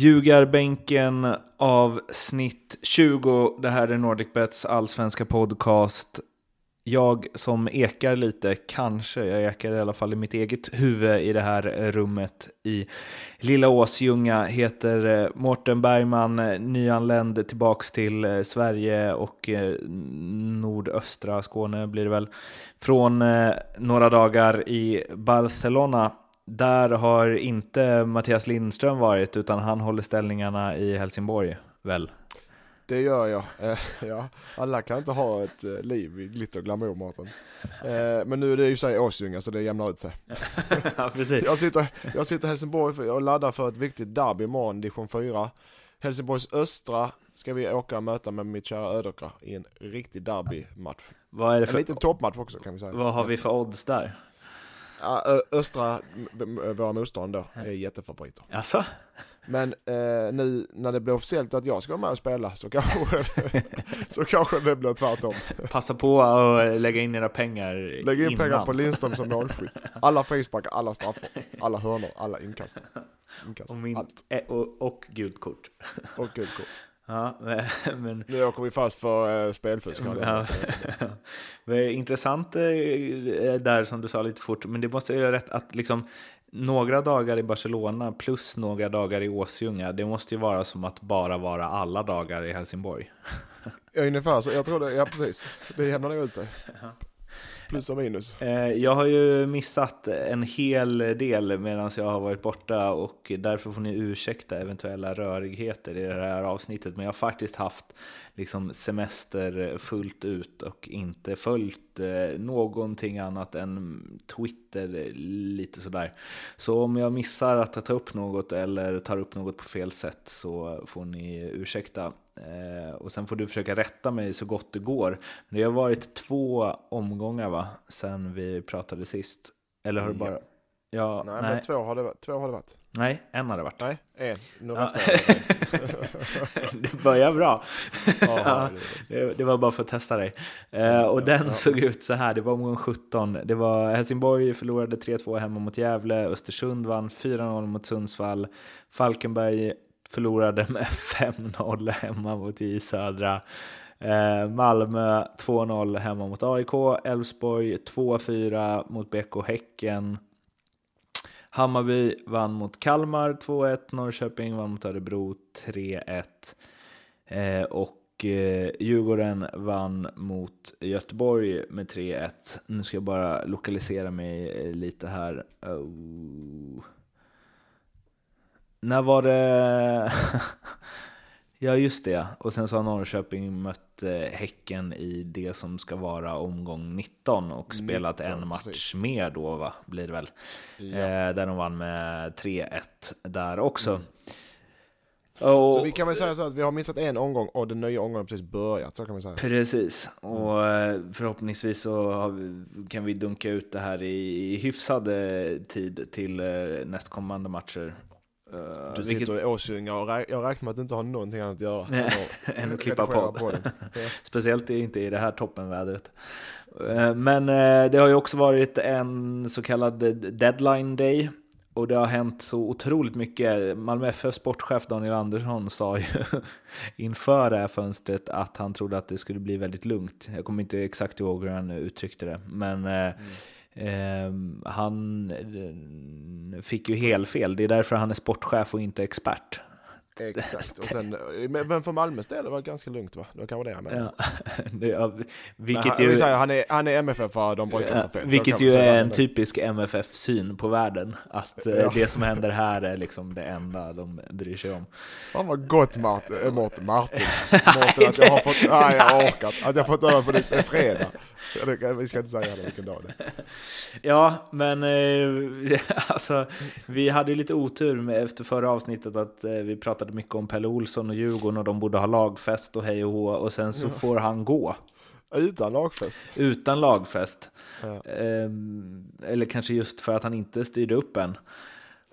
Ljugarbänken av snitt 20. Det här är NordicBets allsvenska podcast. Jag som ekar lite, kanske, jag ekar i alla fall i mitt eget huvud i det här rummet i Lilla Åsjunga, heter eh, Mårten Bergman, eh, nyanländ tillbaks till eh, Sverige och nordöstra Skåne blir det väl, från några dagar i Barcelona. Där har inte Mattias Lindström varit, utan han håller ställningarna i Helsingborg, väl? Det gör jag. Eh, ja, alla kan inte ha ett eh, liv i glitter och glamour, Mårten. Eh, men nu är det ju sig Åsjunga, så det jämnar ut sig. ja, precis. Jag sitter, jag sitter i Helsingborg och laddar för ett viktigt derby imorgon, division 4. Helsingborgs östra ska vi åka och möta med mitt kära Ödekra i en riktig derbymatch. Vad är det för... En liten toppmatch också kan vi säga. Vad har vi för odds där? Östra, våra motståndare då, är jättefavoriter. Alltså? Men eh, nu när det blir officiellt att jag ska vara med och spela så kanske, så kanske det blir tvärtom. Passa på att lägga in era pengar Lägga in innan. pengar på Lindström som målskytt. Alla frisparkar, alla straffar, alla hörnor, alla inkast. inkast och, min, allt. Och, och gult kort. Och gult kort. Ja, men... Nu åker vi fast för uh, spelfusk. Ja. Intressant eh, där som du sa lite fort, men det måste ju rätt att liksom några dagar i Barcelona plus några dagar i Åsjunga, det måste ju vara som att bara vara alla dagar i Helsingborg. Ja, ungefär så. Jag tror det, ja precis. Det jämnar nog ut sig. Plus och minus. Eh, jag har ju missat en hel del medan jag har varit borta och därför får ni ursäkta eventuella rörigheter i det här avsnittet. Men jag har faktiskt haft liksom semester fullt ut och inte följt eh, någonting annat än Twitter lite sådär. Så om jag missar att ta upp något eller tar upp något på fel sätt så får ni ursäkta. Eh, och sen får du försöka rätta mig så gott det går. Men det har varit två omgångar va, sen vi pratade sist. Eller har det bara... Ja, nej, nej, men två har, det, två har det varit. Nej, en har det varit. Nej, en. Nu ja. Det börjar bra. Ja, det, var bara för att testa dig. Eh, och den ja. såg ut så här, det var omgång 17. Det var Helsingborg förlorade 3-2 hemma mot Gävle, Östersund vann 4-0 mot Sundsvall, Falkenberg förlorade med 5-0 hemma mot J Södra. Eh, Malmö 2-0 hemma mot AIK, Elfsborg 2-4 mot BK Häcken. Hammarby vann mot Kalmar 2-1, Norrköping vann mot Örebro 3-1 eh, och eh, Djurgården vann mot Göteborg med 3-1. Nu ska jag bara lokalisera mig eh, lite här. Oh. När var det? ja, just det. Och sen så har Norrköping mött eh, Häcken i det som ska vara omgång 19 och 19, spelat en match precis. mer då, va? Blir det väl. Ja. Eh, där de vann med 3-1 där också. Mm. Och, så vi kan väl säga så att vi har missat en omgång och den nya omgången har precis börjat, så kan vi säga. Precis, och mm. förhoppningsvis så vi, kan vi dunka ut det här i, i hyfsad tid till nästkommande matcher. Uh, du sitter vilket... i Åsjunga och rä jag räknar med att du inte har någonting annat att göra än att klippa podd. Speciellt inte i det här toppenvädret. Uh, men uh, det har ju också varit en så kallad deadline day. Och det har hänt så otroligt mycket. Malmö FF sportchef Daniel Andersson sa ju inför det här fönstret att han trodde att det skulle bli väldigt lugnt. Jag kommer inte exakt ihåg hur han uttryckte det. Men mm Ehm, han eh, fick ju helfel, det är därför han är sportchef och inte expert. Exakt, och sen, men för Malmös del var det ganska lugnt va? Det var kanske det han menade. Ja, ja, vilket han, ju, säga, han, är, han är MFF för de brukar ja, fel. Vilket ju är en typisk MFF-syn på världen. Att eh, ja. det som händer här är liksom det enda de bryr sig om. Fan vad gott Martin, äh, Martin, Martin. Martin att jag har fått, nej jag har orkat, att jag har fått över på det, är fredag. Vi ska inte säga det, vilken dag det. Ja, men eh, alltså, vi hade ju lite otur med, efter förra avsnittet att eh, vi pratade mycket om Pelle Olsson och Djurgården och de borde ha lagfest och hej och hå och sen så får han gå. Utan lagfest? Utan lagfest. Ja. Ehm, eller kanske just för att han inte styrde upp än.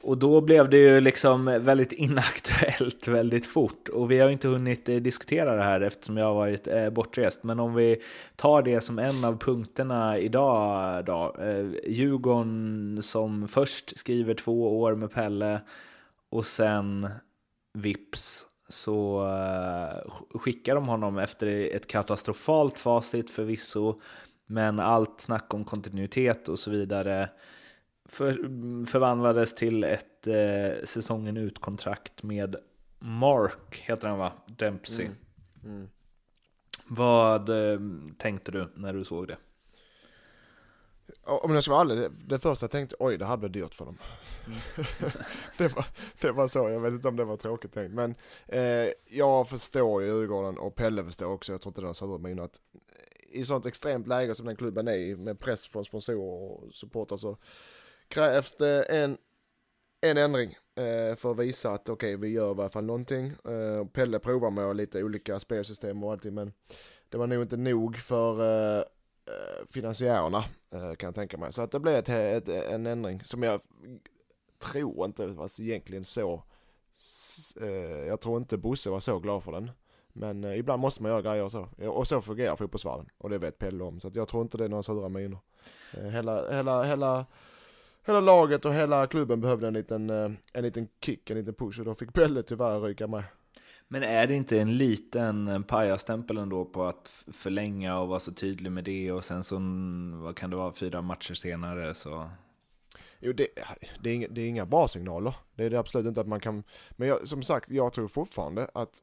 Och då blev det ju liksom väldigt inaktuellt väldigt fort. Och vi har inte hunnit eh, diskutera det här eftersom jag har varit eh, bortrest. Men om vi tar det som en av punkterna idag då. Eh, Djurgården som först skriver två år med Pelle och sen vips så uh, skickar de honom efter ett katastrofalt facit förvisso, men allt snack om kontinuitet och så vidare för, förvandlades till ett uh, säsongen ut-kontrakt med Mark, heter han va? Dempsey. Mm. Mm. Vad uh, tänkte du när du såg det? Om jag ska vara ärlig, det, första jag tänkte, oj det här blir dyrt för dem. Mm. det, var, det var så, jag vet inte om det var tråkigt tänkt. Men eh, jag förstår ju Djurgården och Pelle förstår också, jag tror inte har satt mig att i sånt extremt läge som den klubben är i med press från sponsorer och supportrar så krävs det en, en ändring eh, för att visa att okej okay, vi gör i alla fall någonting. Eh, Pelle provar med lite olika spelsystem och allting men det var nog inte nog för eh, Eh, Eh, finansiärerna eh, kan jag tänka mig. Så att det blev ett, ett, en ändring som jag tror inte var egentligen så. Eh, jag tror inte Bosse var så glad för den. Men ibland måste man göra grejer och så. Och så fungerar fotbollsvärlden. Och det vet Pelle om. Så att jag tror inte det är några sura miner. Hela, hela, hela, hela laget och hela klubben behövde en liten, en liten kick, en liten push. Och då fick Pelle tyvärr ryka med. Men är det inte en liten eh, pajastämpel ändå på att förlänga och vara så tydlig med det och sen så, vad kan det vara, fyra matcher senare så... Jo, det, det, är inga, det är inga bra signaler. Det är det absolut inte att man kan... Men jag, som sagt, jag tror fortfarande att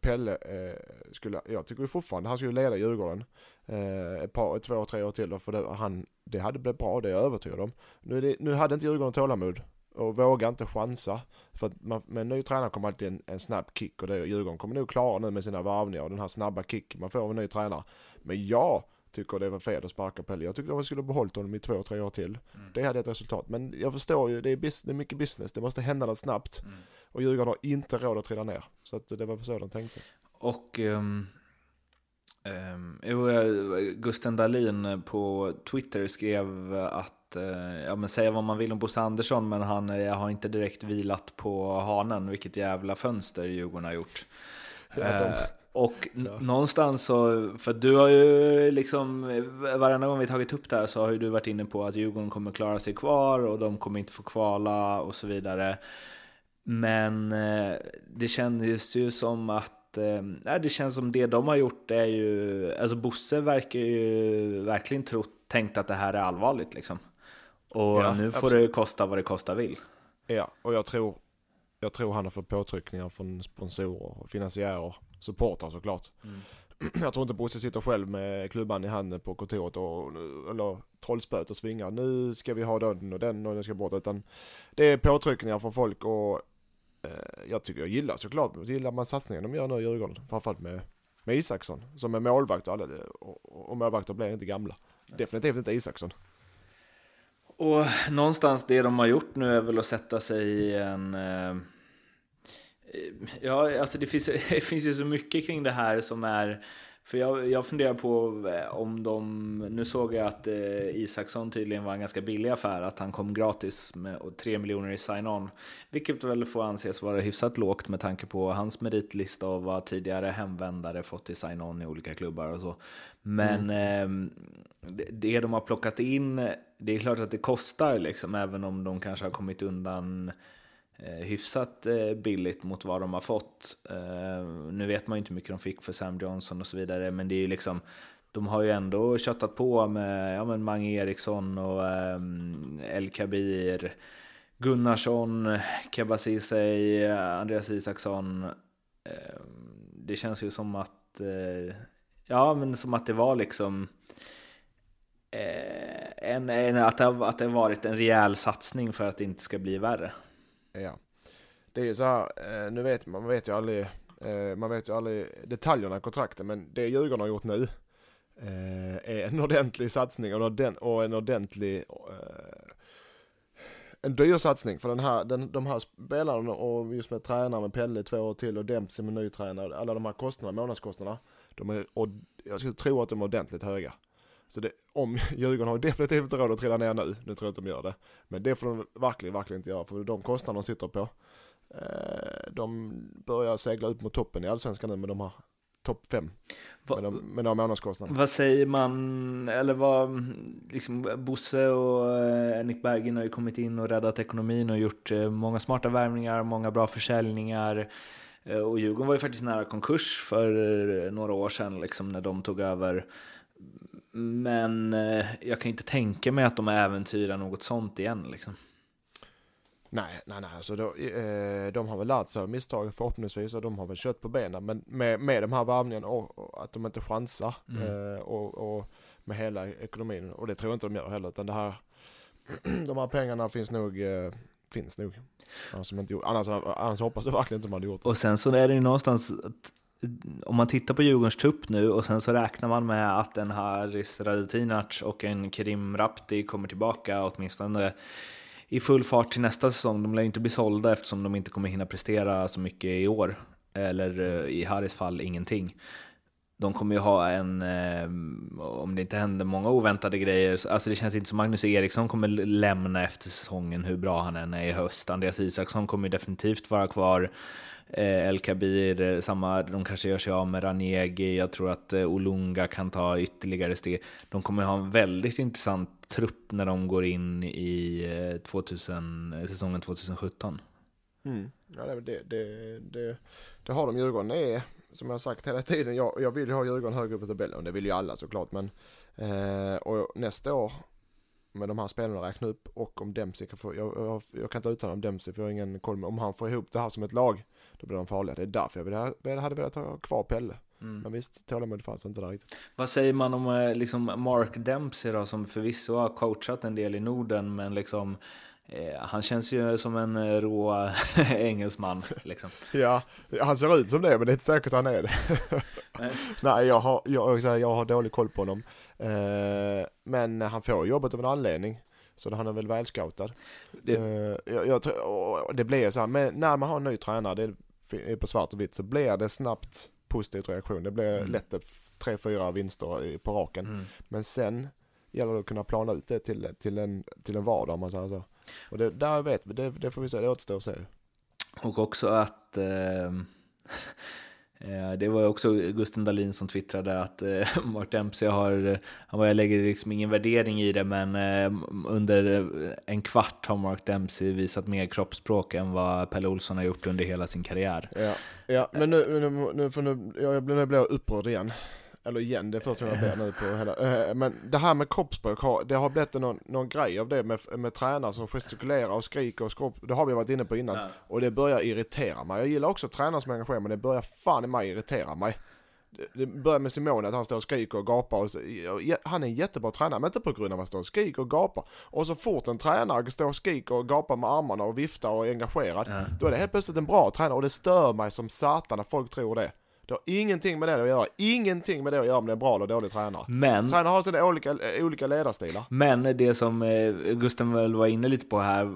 Pelle eh, skulle, jag tycker fortfarande han skulle leda Djurgården eh, ett par, två, tre år till då, för det, han, det hade blivit bra, det är jag övertygad om. Nu, det, nu hade inte Djurgården tålamod och våga inte chansa. För att man, med en ny tränare kommer alltid en, en snabb kick och det, Djurgården kommer nog klara nu med sina varvningar och den här snabba kicken man får av en ny tränare. Men jag tycker det var fel att sparka Pelle. Jag tyckte att man skulle behållit honom i två, tre år till. Mm. Det hade ett resultat. Men jag förstår ju, det är, det är mycket business. Det måste hända något snabbt. Mm. Och Djurgården har inte råd att trilla ner. Så att det var så de tänkte. Och um, um, Gusten Dahlin på Twitter skrev att eh, ja, men säga vad man vill om Bosse Andersson, men han eh, har inte direkt vilat på hanen, vilket jävla fönster Djurgården har gjort. Ja, eh, och ja. någonstans så, för du har ju liksom, varenda gång vi tagit upp det här så har ju du varit inne på att Djurgården kommer klara sig kvar och de kommer inte få kvala och så vidare. Men det kändes ju som att eh, det känns som det de har gjort är ju, alltså Bosse verkar ju verkligen tro, tänkt att det här är allvarligt liksom. Och ja, nu får absolut. det kosta vad det kosta vill. Ja, och jag tror, jag tror han har fått påtryckningar från sponsorer, finansiärer, supportrar såklart. Mm. Jag tror inte Bosse sitter själv med klubban i handen på kontoret och, eller trollspöet och svingar. Nu ska vi ha den och den och den ska bort. Utan det är påtryckningar från folk och eh, jag tycker jag gillar såklart, gillar man satsningen de gör nu i Djurgården. Framförallt med, med Isaksson som är målvakt och, alla, och, och målvakter blir inte gamla. Definitivt inte Isaksson. Och någonstans det de har gjort nu är väl att sätta sig i en... Eh, ja, alltså det finns, det finns ju så mycket kring det här som är... För jag, jag funderar på eh, om de... Nu såg jag att eh, Isaksson tydligen var en ganska billig affär, att han kom gratis med 3 miljoner i sign-on. Vilket väl får anses vara hyfsat lågt med tanke på hans meritlista och vad tidigare hemvändare fått i sign-on i olika klubbar och så. Men mm. eh, det de har plockat in, det är klart att det kostar liksom, även om de kanske har kommit undan eh, hyfsat eh, billigt mot vad de har fått. Eh, nu vet man ju inte hur mycket de fick för Sam Johnson och så vidare, men det är ju liksom de har ju ändå köttat på med ja, men Mange Eriksson och El Kabir, Gunnarsson, Kebba Ceesay, Andreas Isaksson. Det känns ju som att ja, men som att det var liksom eh, en, en, att, det, att det varit en rejäl satsning för att det inte ska bli värre. Ja, det är ju så här, eh, nu vet man, vet ju aldrig, eh, man vet ju aldrig detaljerna i kontrakten, men det Djurgården har gjort nu eh, är en ordentlig satsning och en ordentlig en dyr satsning för den här, den, de här spelarna och just med tränare med Pelle två år till och Dempsey med ny tränare, alla de här kostnaderna, månadskostnaderna, de är, och jag skulle tro att de är ordentligt höga. Så det, om Djurgården har definitivt inte råd att trilla ner nu, nu tror jag inte de gör det. Men det får de verkligen, verkligen inte göra, för de kostnader de sitter på, eh, de börjar segla ut mot toppen i allsvenskan nu med de här topp fem. Va, med, de, med de månadskostnaderna. Vad säger man, eller vad, liksom Bosse och eh, Nick Bergin har ju kommit in och räddat ekonomin och gjort eh, många smarta värvningar, många bra försäljningar. Eh, och Djurgården var ju faktiskt nära konkurs för några år sedan liksom, när de tog över. Men jag kan inte tänka mig att de äventyrar något sånt igen. Liksom. Nej, nej, nej. Alltså då, eh, de har väl lärt sig av misstagen förhoppningsvis och de har väl kött på benen. Men med, med de här värvningarna och, och, att de inte chansar mm. eh, och, och, med hela ekonomin. Och det tror jag inte de gör heller. Utan det här, de här pengarna finns nog, eh, finns nog. Annars, inte annars, annars hoppas jag verkligen inte de hade gjort det. Och sen så är det ju någonstans att om man tittar på Djurgårdens trupp nu och sen så räknar man med att en Haris Radetinac och en Kerim Rapti kommer tillbaka åtminstone i full fart till nästa säsong. De lär inte bli sålda eftersom de inte kommer hinna prestera så mycket i år. Eller eh, i Haris fall ingenting. De kommer ju ha en, eh, om det inte händer många oväntade grejer, alltså det känns inte som Magnus Eriksson kommer lämna efter säsongen hur bra han än är i höst. Andreas Isaksson kommer definitivt vara kvar. Eh, El Kabir, eh, samma, de kanske gör sig av med Ranegi, jag tror att eh, Olunga kan ta ytterligare steg. De kommer ha en väldigt intressant trupp när de går in i 2000, säsongen 2017. Mm. Ja, det, det, det, det, har de Djurgården. Är, som jag har sagt hela tiden, jag, jag vill ju ha Djurgården högre upp i tabellen. och Det vill ju alla såklart. Men, eh, och nästa år med de här spelarna räkna upp och om Dempsey kan få, jag, jag, jag kan inte uttala om Dempsey för jag har ingen koll men om han får ihop det här som ett lag, då blir de farliga. Det är därför jag hade velat ha kvar Pelle. Mm. Men visst, tålamod fanns inte där riktigt. Vad säger man om eh, liksom Mark Dempsey då, som förvisso har coachat en del i Norden, men liksom eh, han känns ju som en eh, rå engelsman. Liksom. ja, han ser ut som det, men det är inte säkert han är det. Nej, jag har, jag, jag har dålig koll på honom. Eh, men han får jobbet av en anledning. Så han är väl välscoutad. Det, eh, jag, jag, det blir så här, men när man har en ny tränare, det är på svart och vitt, så blir det snabbt positiv reaktion. Det blir mm. lätt tre, fyra vinster på raken. Mm. Men sen gäller det att kunna plana ut det till, till, en, till en vardag om man säger så. Och det, där vet vi, det, det får vi se, det återstår att se. Och också att Eh, Eh, det var också Gusten Dahlin som twittrade att eh, Mark Dempsey har, han bara, jag lägger liksom ingen värdering i det, men eh, under en kvart har Mark Dempsey visat mer kroppsspråk än vad Pelle Olsson har gjort under hela sin karriär. Ja, ja men nu, nu, nu, för nu, jag, nu blir jag upprörd igen eller igen, det är första gången jag ber nu på hela, eh, men det här med kroppsspråk, det har blivit någon, någon grej av det med, med tränare som gestikulerar och skriker och skropp, det har vi varit inne på innan. Ja. Och det börjar irritera mig. Jag gillar också tränare som engagerar men det börjar fan i mig irritera mig. Det börjar med Simone att han står och skriker och gapar. Och så, han är en jättebra tränare, men inte på grund av att han står och skriker och gapar. Och så fort en tränare står och skriker och gapar med armarna och viftar och är engagerad, ja. då är det helt plötsligt en bra tränare och det stör mig som satan när folk tror det. Det har ingenting med det att göra. Ingenting med det att göra om det är bra eller dålig tränare. Men... Tränare har sina olika, olika ledarstilar. Men det som eh, Gusten väl var inne lite på här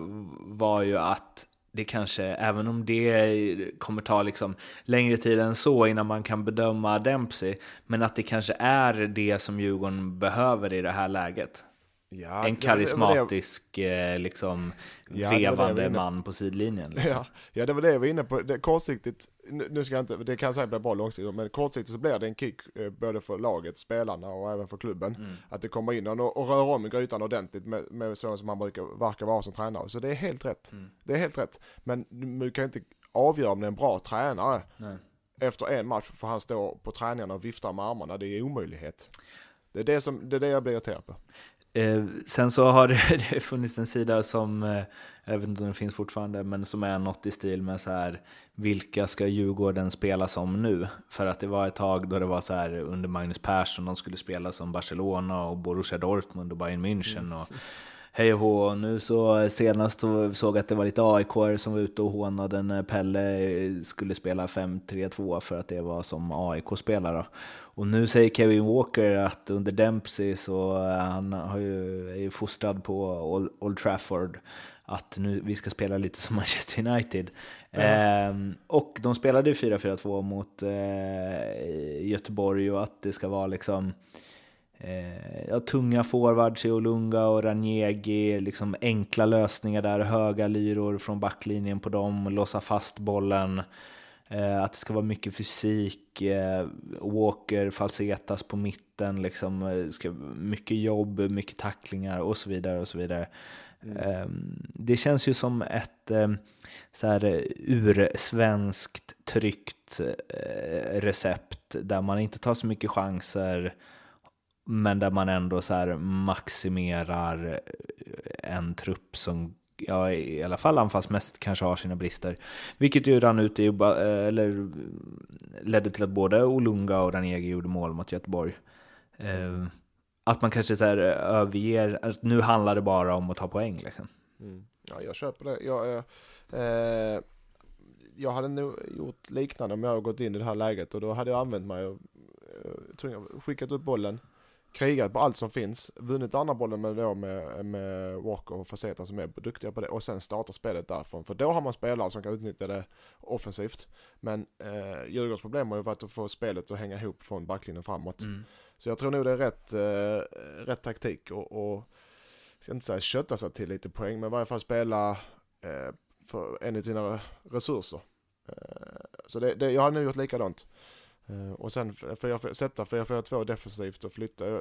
var ju att det kanske, även om det kommer ta liksom längre tid än så innan man kan bedöma Dempsey, men att det kanske är det som Djurgården behöver i det här läget. Ja, en karismatisk, det det, eh, liksom, ja, vevande man på sidlinjen. Liksom. Ja, ja, det var det jag var inne på. Det, kortsiktigt, nu ska jag inte, det kan säkert bli bra långsiktigt, men kortsiktigt så blir det en kick eh, både för laget, spelarna och även för klubben. Mm. Att det kommer in och, och rör om i grytan ordentligt med, med så som han brukar, verkar vara som tränare. Så det är helt rätt. Mm. Det är helt rätt. Men du kan inte avgöra om det är en bra tränare Nej. efter en match, för han står på träningarna och viftar med armarna. Det är omöjlighet. Det är det, som, det, är det jag blir irriterad på. Eh, sen så har det, funnits en sida som, eh, jag vet inte om den finns fortfarande, men som är något i stil med så här, vilka ska Djurgården spela som nu? För att det var ett tag då det var så här under Magnus Persson, de skulle spela som Barcelona och Borussia Dortmund och Bayern München. Mm. Och, hej och hå. Nu så senast så såg jag att det var lite AIK som var ute och hånade när Pelle skulle spela 5-3-2 för att det var som AIK-spelare. Och nu säger Kevin Walker att under Dempsey så han har ju, är ju fostrad på Old Trafford att nu vi ska spela lite som Manchester United. Mm. Eh, och de spelade 4-4-2 mot eh, Göteborg och att det ska vara liksom eh, ja, tunga forwards i Olunga och Ranjegi, liksom enkla lösningar där, höga lyror från backlinjen på dem, låsa fast bollen. Eh, att det ska vara mycket fysik, eh, Walker, falsetas på mitten, liksom, eh, ska, mycket jobb, mycket tacklingar och så vidare. och så vidare. Mm. Ehm, det känns ju som ett så här, ursvenskt tryggt recept där man inte tar så mycket chanser men där man ändå så här maximerar en trupp som ja, i alla fall anfallsmässigt kanske har sina brister. Vilket ju rann ut i, eller ledde till att både Olunga och Ranegi gjorde mål mot Göteborg. Eh, att man kanske så här överger, att nu handlar det bara om att ta poäng liksom. Mm. Ja, jag köper det. Jag, eh, jag hade nog gjort liknande om jag hade gått in i det här läget och då hade jag använt mig och eh, skickat upp bollen krigat på allt som finns, vunnit andra bollen med, då med, med Walker och Faceta som är duktiga på det och sen starta spelet därifrån. För då har man spelare som kan utnyttja det offensivt. Men eh, Djurgårdens problem har ju varit att få spelet att hänga ihop från backlinjen framåt. Mm. Så jag tror nog det är rätt, eh, rätt taktik och, och ska inte säga kötta sig till lite poäng, men i varje fall spela eh, för, enligt sina resurser. Eh, så det, det, jag har nu gjort likadant. Eh, och sen får jag sätta 4-4-2 defensivt och flytta eh,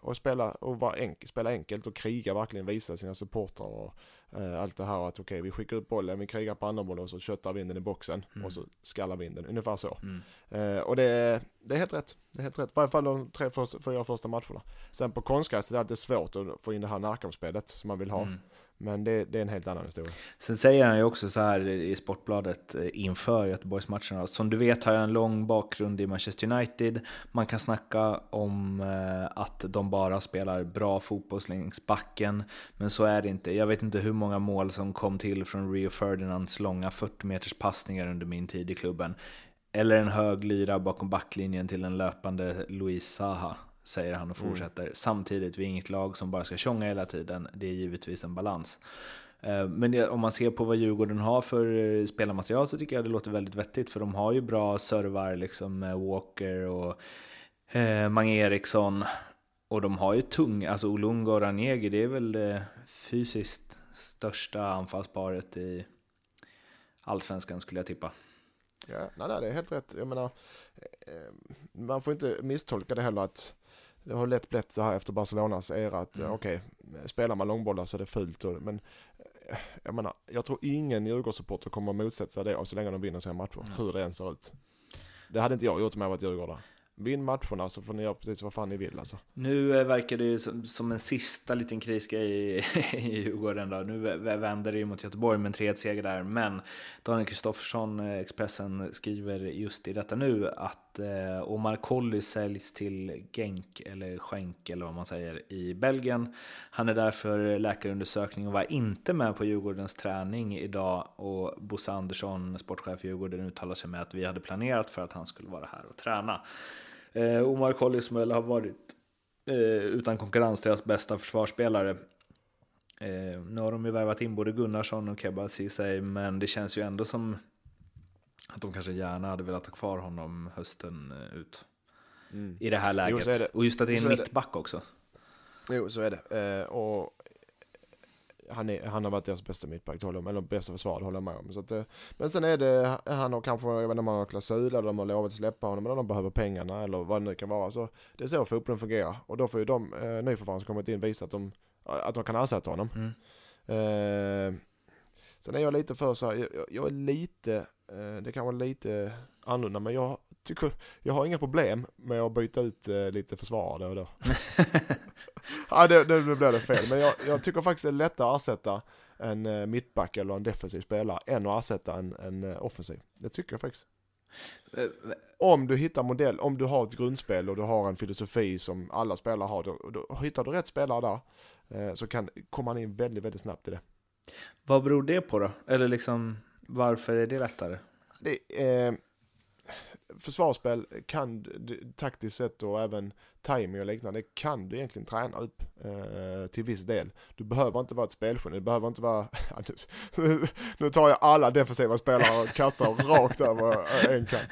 och, spela och vara enk, spela enkelt och kriga verkligen visa sina supportrar och allt det här att okej okay, vi skickar upp bollen, vi krigar på andra bollen och så köttar vinden i boxen mm. och så skallar vinden, ungefär så. Mm. Uh, och det, det är helt rätt, det är helt rätt, i varje fall de tre första, fyra första matcherna. Sen på konstgräs är det alltid svårt att få in det här närkampsspelet som man vill ha. Mm. Men det, det, är en helt annan historia. Sen säger han ju också så här i Sportbladet eh, inför Göteborgsmatcherna. Som du vet har jag en lång bakgrund i Manchester United. Man kan snacka om eh, att de bara spelar bra fotboll längs backen. Men så är det inte. Jag vet inte hur många mål som kom till från Rio Ferdinands långa 40 meters passningar under min tid i klubben. Eller en hög lyra bakom backlinjen till en löpande Luis Saha säger han och mm. fortsätter. Mm. Samtidigt, vi är inget lag som bara ska tjonga hela tiden. Det är givetvis en balans. Eh, men om man ser på vad Djurgården har för eh, spelarmaterial så tycker jag det låter väldigt vettigt. För de har ju bra servar liksom Walker och eh, Mange Eriksson. Och de har ju tung, alltså Olunga och Ranegi, det är väl det fysiskt största anfallsparet i allsvenskan skulle jag tippa. Ja, nej, nej, det är helt rätt. Jag menar, man får inte misstolka det heller att det har lätt blivit så här efter Barcelonas era att mm. okej, okay, spelar man långbollar så är det fult. Och, men eh, jag menar, jag tror ingen Djurgårdssupporter kommer att motsätta sig det så länge de vinner sina matcher, mm. hur det än ser ut. Det hade inte jag gjort om jag varit djurgårdare. Vinn matcherna så får ni göra precis vad fan ni vill alltså. Nu eh, verkar det ju som, som en sista liten krisgrej i, i Djurgården då. Nu vänder det ju mot Göteborg med en 3-1-seger där. Men Daniel Kristoffersson, eh, Expressen, skriver just i detta nu att eh, Omar Colley säljs till Genk, eller Schenk eller vad man säger, i Belgien. Han är där för läkarundersökning och var inte med på Djurgårdens träning idag. Och Bosse Andersson, sportchef i Djurgården, uttalar sig med att vi hade planerat för att han skulle vara här och träna. Eh, Omar Collismuel har varit eh, utan konkurrens deras bästa försvarsspelare. Eh, nu har de ju värvat in både Gunnarsson och Kebba Ceesay, men det känns ju ändå som att de kanske gärna hade velat ha kvar honom hösten eh, ut. Mm. I det här läget. Jo, det. Och just att det är en mittback också. Jo, så är det. Eh, och han, är, han har varit deras bästa mittback, eller bästa försvarare håller jag med om. Så att, eh, men sen är det, han har kanske, jag vet inte om han har klausul eller de har lovat att släppa honom, eller de behöver pengarna eller vad det nu kan vara. Så det är så fotbollen fungerar. Och då får ju de eh, nyförvärv som kommit in visa att de, att de kan ersätta honom. Mm. Eh, sen är jag lite för så här, jag, jag är lite, eh, det kan vara lite annorlunda, men jag tycker, jag har inga problem med att byta ut eh, lite försvarare och då. ja, det, det, nu blev det fel. Men jag, jag, tycker faktiskt det är lättare att ersätta en eh, mittback eller en defensiv spelare än att ersätta en, en eh, offensiv. Det tycker jag faktiskt. Om du hittar modell, om du har ett grundspel och du har en filosofi som alla spelare har, då, då hittar du rätt spelare där så kan, kommer man in väldigt, väldigt snabbt i det. Vad beror det på då? Eller liksom, varför är det lättare? Det, eh, försvarsspel kan taktiskt sett och även timing och liknande kan du egentligen träna upp eh, till viss del. Du behöver inte vara ett spelgeni, du behöver inte vara, nu tar jag alla defensiva spelare och kastar rakt över en kant.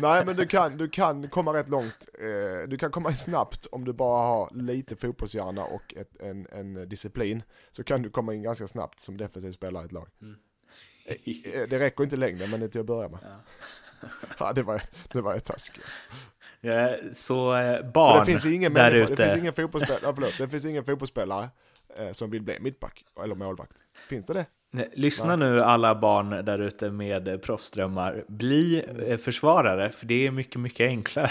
Nej men du kan, du kan komma rätt långt, eh, du kan komma snabbt om du bara har lite fotbollshjärna och ett, en, en disciplin. Så kan du komma in ganska snabbt som defensiv spelare i ett lag. Mm. Eh, det räcker inte längre, men det är till att börja med. Ja, ja det var, det var taskigt. Alltså. Ja, så eh, barn det finns ingen där ute. Det finns ingen fotbollsspelare, förlåt, det finns ingen fotbollsspelare eh, som vill bli mittback eller målvakt. Finns det det? Lyssna nu alla barn där ute med proffsdrömmar. Bli eh, försvarare, för det är mycket, mycket enklare.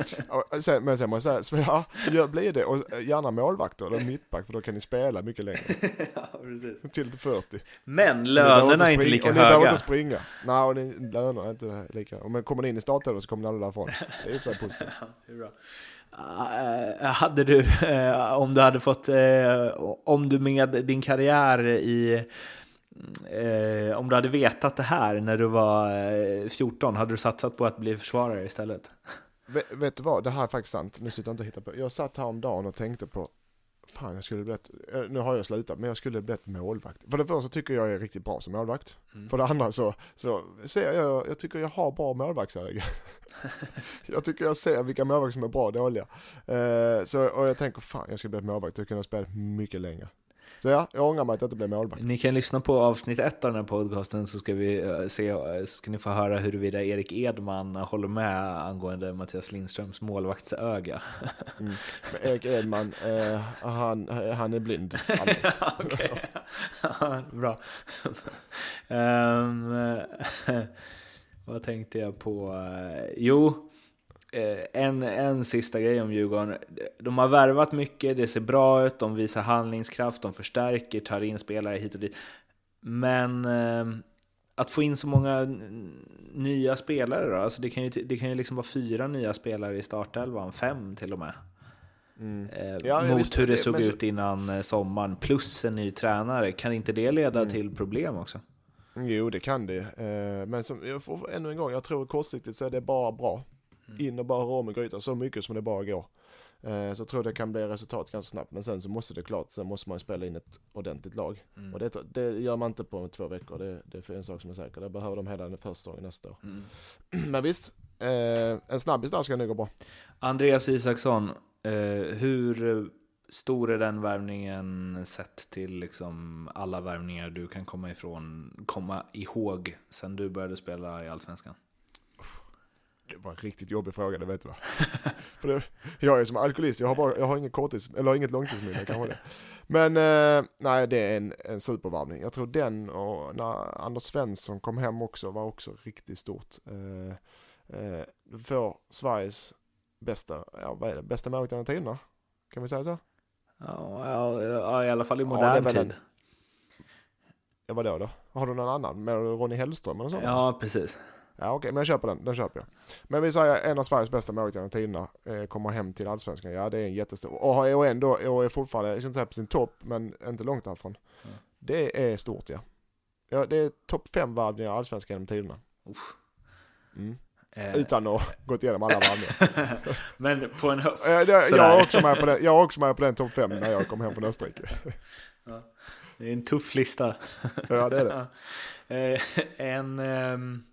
sen, men sen måste jag säga, ja, bli det. Och eh, gärna målvakter eller mittback, för då kan ni spela mycket längre. ja, precis. Till 40. Men lönerna är inte lika höga. Och ni behöver inte springa. Nej, och ni, lönerna är inte lika. Men kommer ni in i startelvan så kommer ni aldrig därifrån. Det är ju positivt. ja, det är bra. Eh, eh, hade du, eh, om du hade fått, om du med din karriär i om du hade vetat det här när du var 14, hade du satsat på att bli försvarare istället? Vet, vet du vad, det här är faktiskt sant. Nu sitter jag inte och hittar på. Jag satt häromdagen och tänkte på Fan, jag skulle blivit, eh, nu har jag slutat, men jag skulle blivit målvakt. För det första tycker jag är riktigt bra som målvakt. Mm. För det andra så, så ser jag, jag tycker jag har bra målvaktsöga. jag tycker jag ser vilka målvakter som är bra och dåliga. Eh, så, och jag tänker, fan jag skulle blivit målvakt, jag kunde ha spelat mycket längre. Så ja, jag ångrar mig att jag inte blev målvakt. Ni kan lyssna på avsnitt ett av den här podcasten så ska, vi uh, se, uh, ska ni få höra huruvida Erik Edman håller med angående Mattias Lindströms målvaktsöga. mm. Erik Edman, uh, han, han är blind. Bra. um, vad tänkte jag på? Jo, Eh, en, en sista grej om Djurgården. De har värvat mycket, det ser bra ut, de visar handlingskraft, de förstärker, tar in spelare hit och dit. Men eh, att få in så många nya spelare då? Alltså det kan ju, det kan ju liksom vara fyra nya spelare i startelvan, fem till och med. Mm. Eh, ja, mot visst, hur det, det såg ut innan eh, sommaren, plus en ny tränare. Kan inte det leda mm. till problem också? Jo, det kan det. Eh, men som, jag får, ännu en gång, jag tror kortsiktigt så är det bara bra. Mm. In och bara röra om i grytan så mycket som det bara går. Eh, så jag tror det kan bli resultat ganska snabbt. Men sen så måste det klart, sen måste man spela in ett ordentligt lag. Mm. Och det, det, gör man inte på två veckor. Det, det är en sak som är säker. Det behöver de hela den första gången nästa år. Mm. Men visst, eh, en snabbis där ska nog gå bra. Andreas Isaksson, eh, hur stor är den värvningen sett till liksom alla värvningar du kan komma ifrån, komma ihåg sen du började spela i Allsvenskan? Det var en riktigt jobbig fråga, det vet du va? För det, jag är som alkoholist, jag har, bara, jag har inget korttids, eller inget långtidsminne kanske det. Men eh, nej, det är en, en supervarvning. Jag tror den och när Anders Svensson kom hem också var också riktigt stort. Eh, eh, får Sveriges bästa, ja vad är det, bästa målvakt genom tiderna? Kan vi säga så? Ja, ja, i alla fall i modern ja, tid. Ja, vadå då? Har du någon annan? Med Ronny Hellström eller så? Ja, precis. Ja okej, okay, men jag köper den, den köper jag. Men vi säger en av Sveriges bästa målvakter genom tiderna eh, kommer hem till Allsvenskan. Ja det är en jättestor, och, och ändå, och är fortfarande, jag ska inte säga på sin topp, men inte långt därifrån. Mm. Det är stort ja. Ja det är topp fem varvningar i Allsvenskan genom tiderna. Mm. Eh. Utan att gått igenom alla varvningar. men på en höft? jag, jag, är också med på den, jag är också med på den topp fem när jag kom hem från Österrike. ja. Det är en tuff lista. ja det är det. Eh, en... Um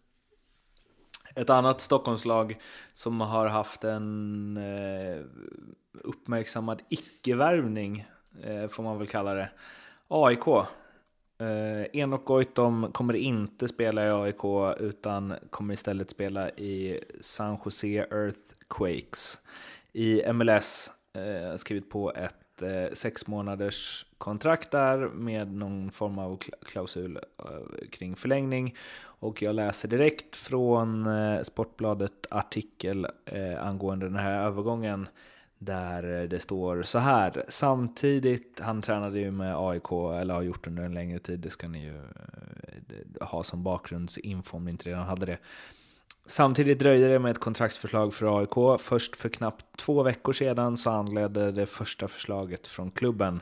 ett annat Stockholmslag som har haft en eh, uppmärksammad icke-värvning, eh, får man väl kalla det. AIK. Eh, Enok Goitom kommer inte spela i AIK utan kommer istället spela i San Jose Earthquakes. I MLS, eh, skrivit på ett eh, sex månaders kontrakt där med någon form av klausul eh, kring förlängning. Och jag läser direkt från eh, Sportbladet artikel eh, angående den här övergången där eh, det står så här. Samtidigt, han tränade ju med AIK, eller har gjort under en längre tid, det ska ni ju ha som bakgrundsinfo om ni inte redan hade det. Samtidigt dröjde det med ett kontraktsförslag för AIK. Först för knappt två veckor sedan så anledde det första förslaget från klubben.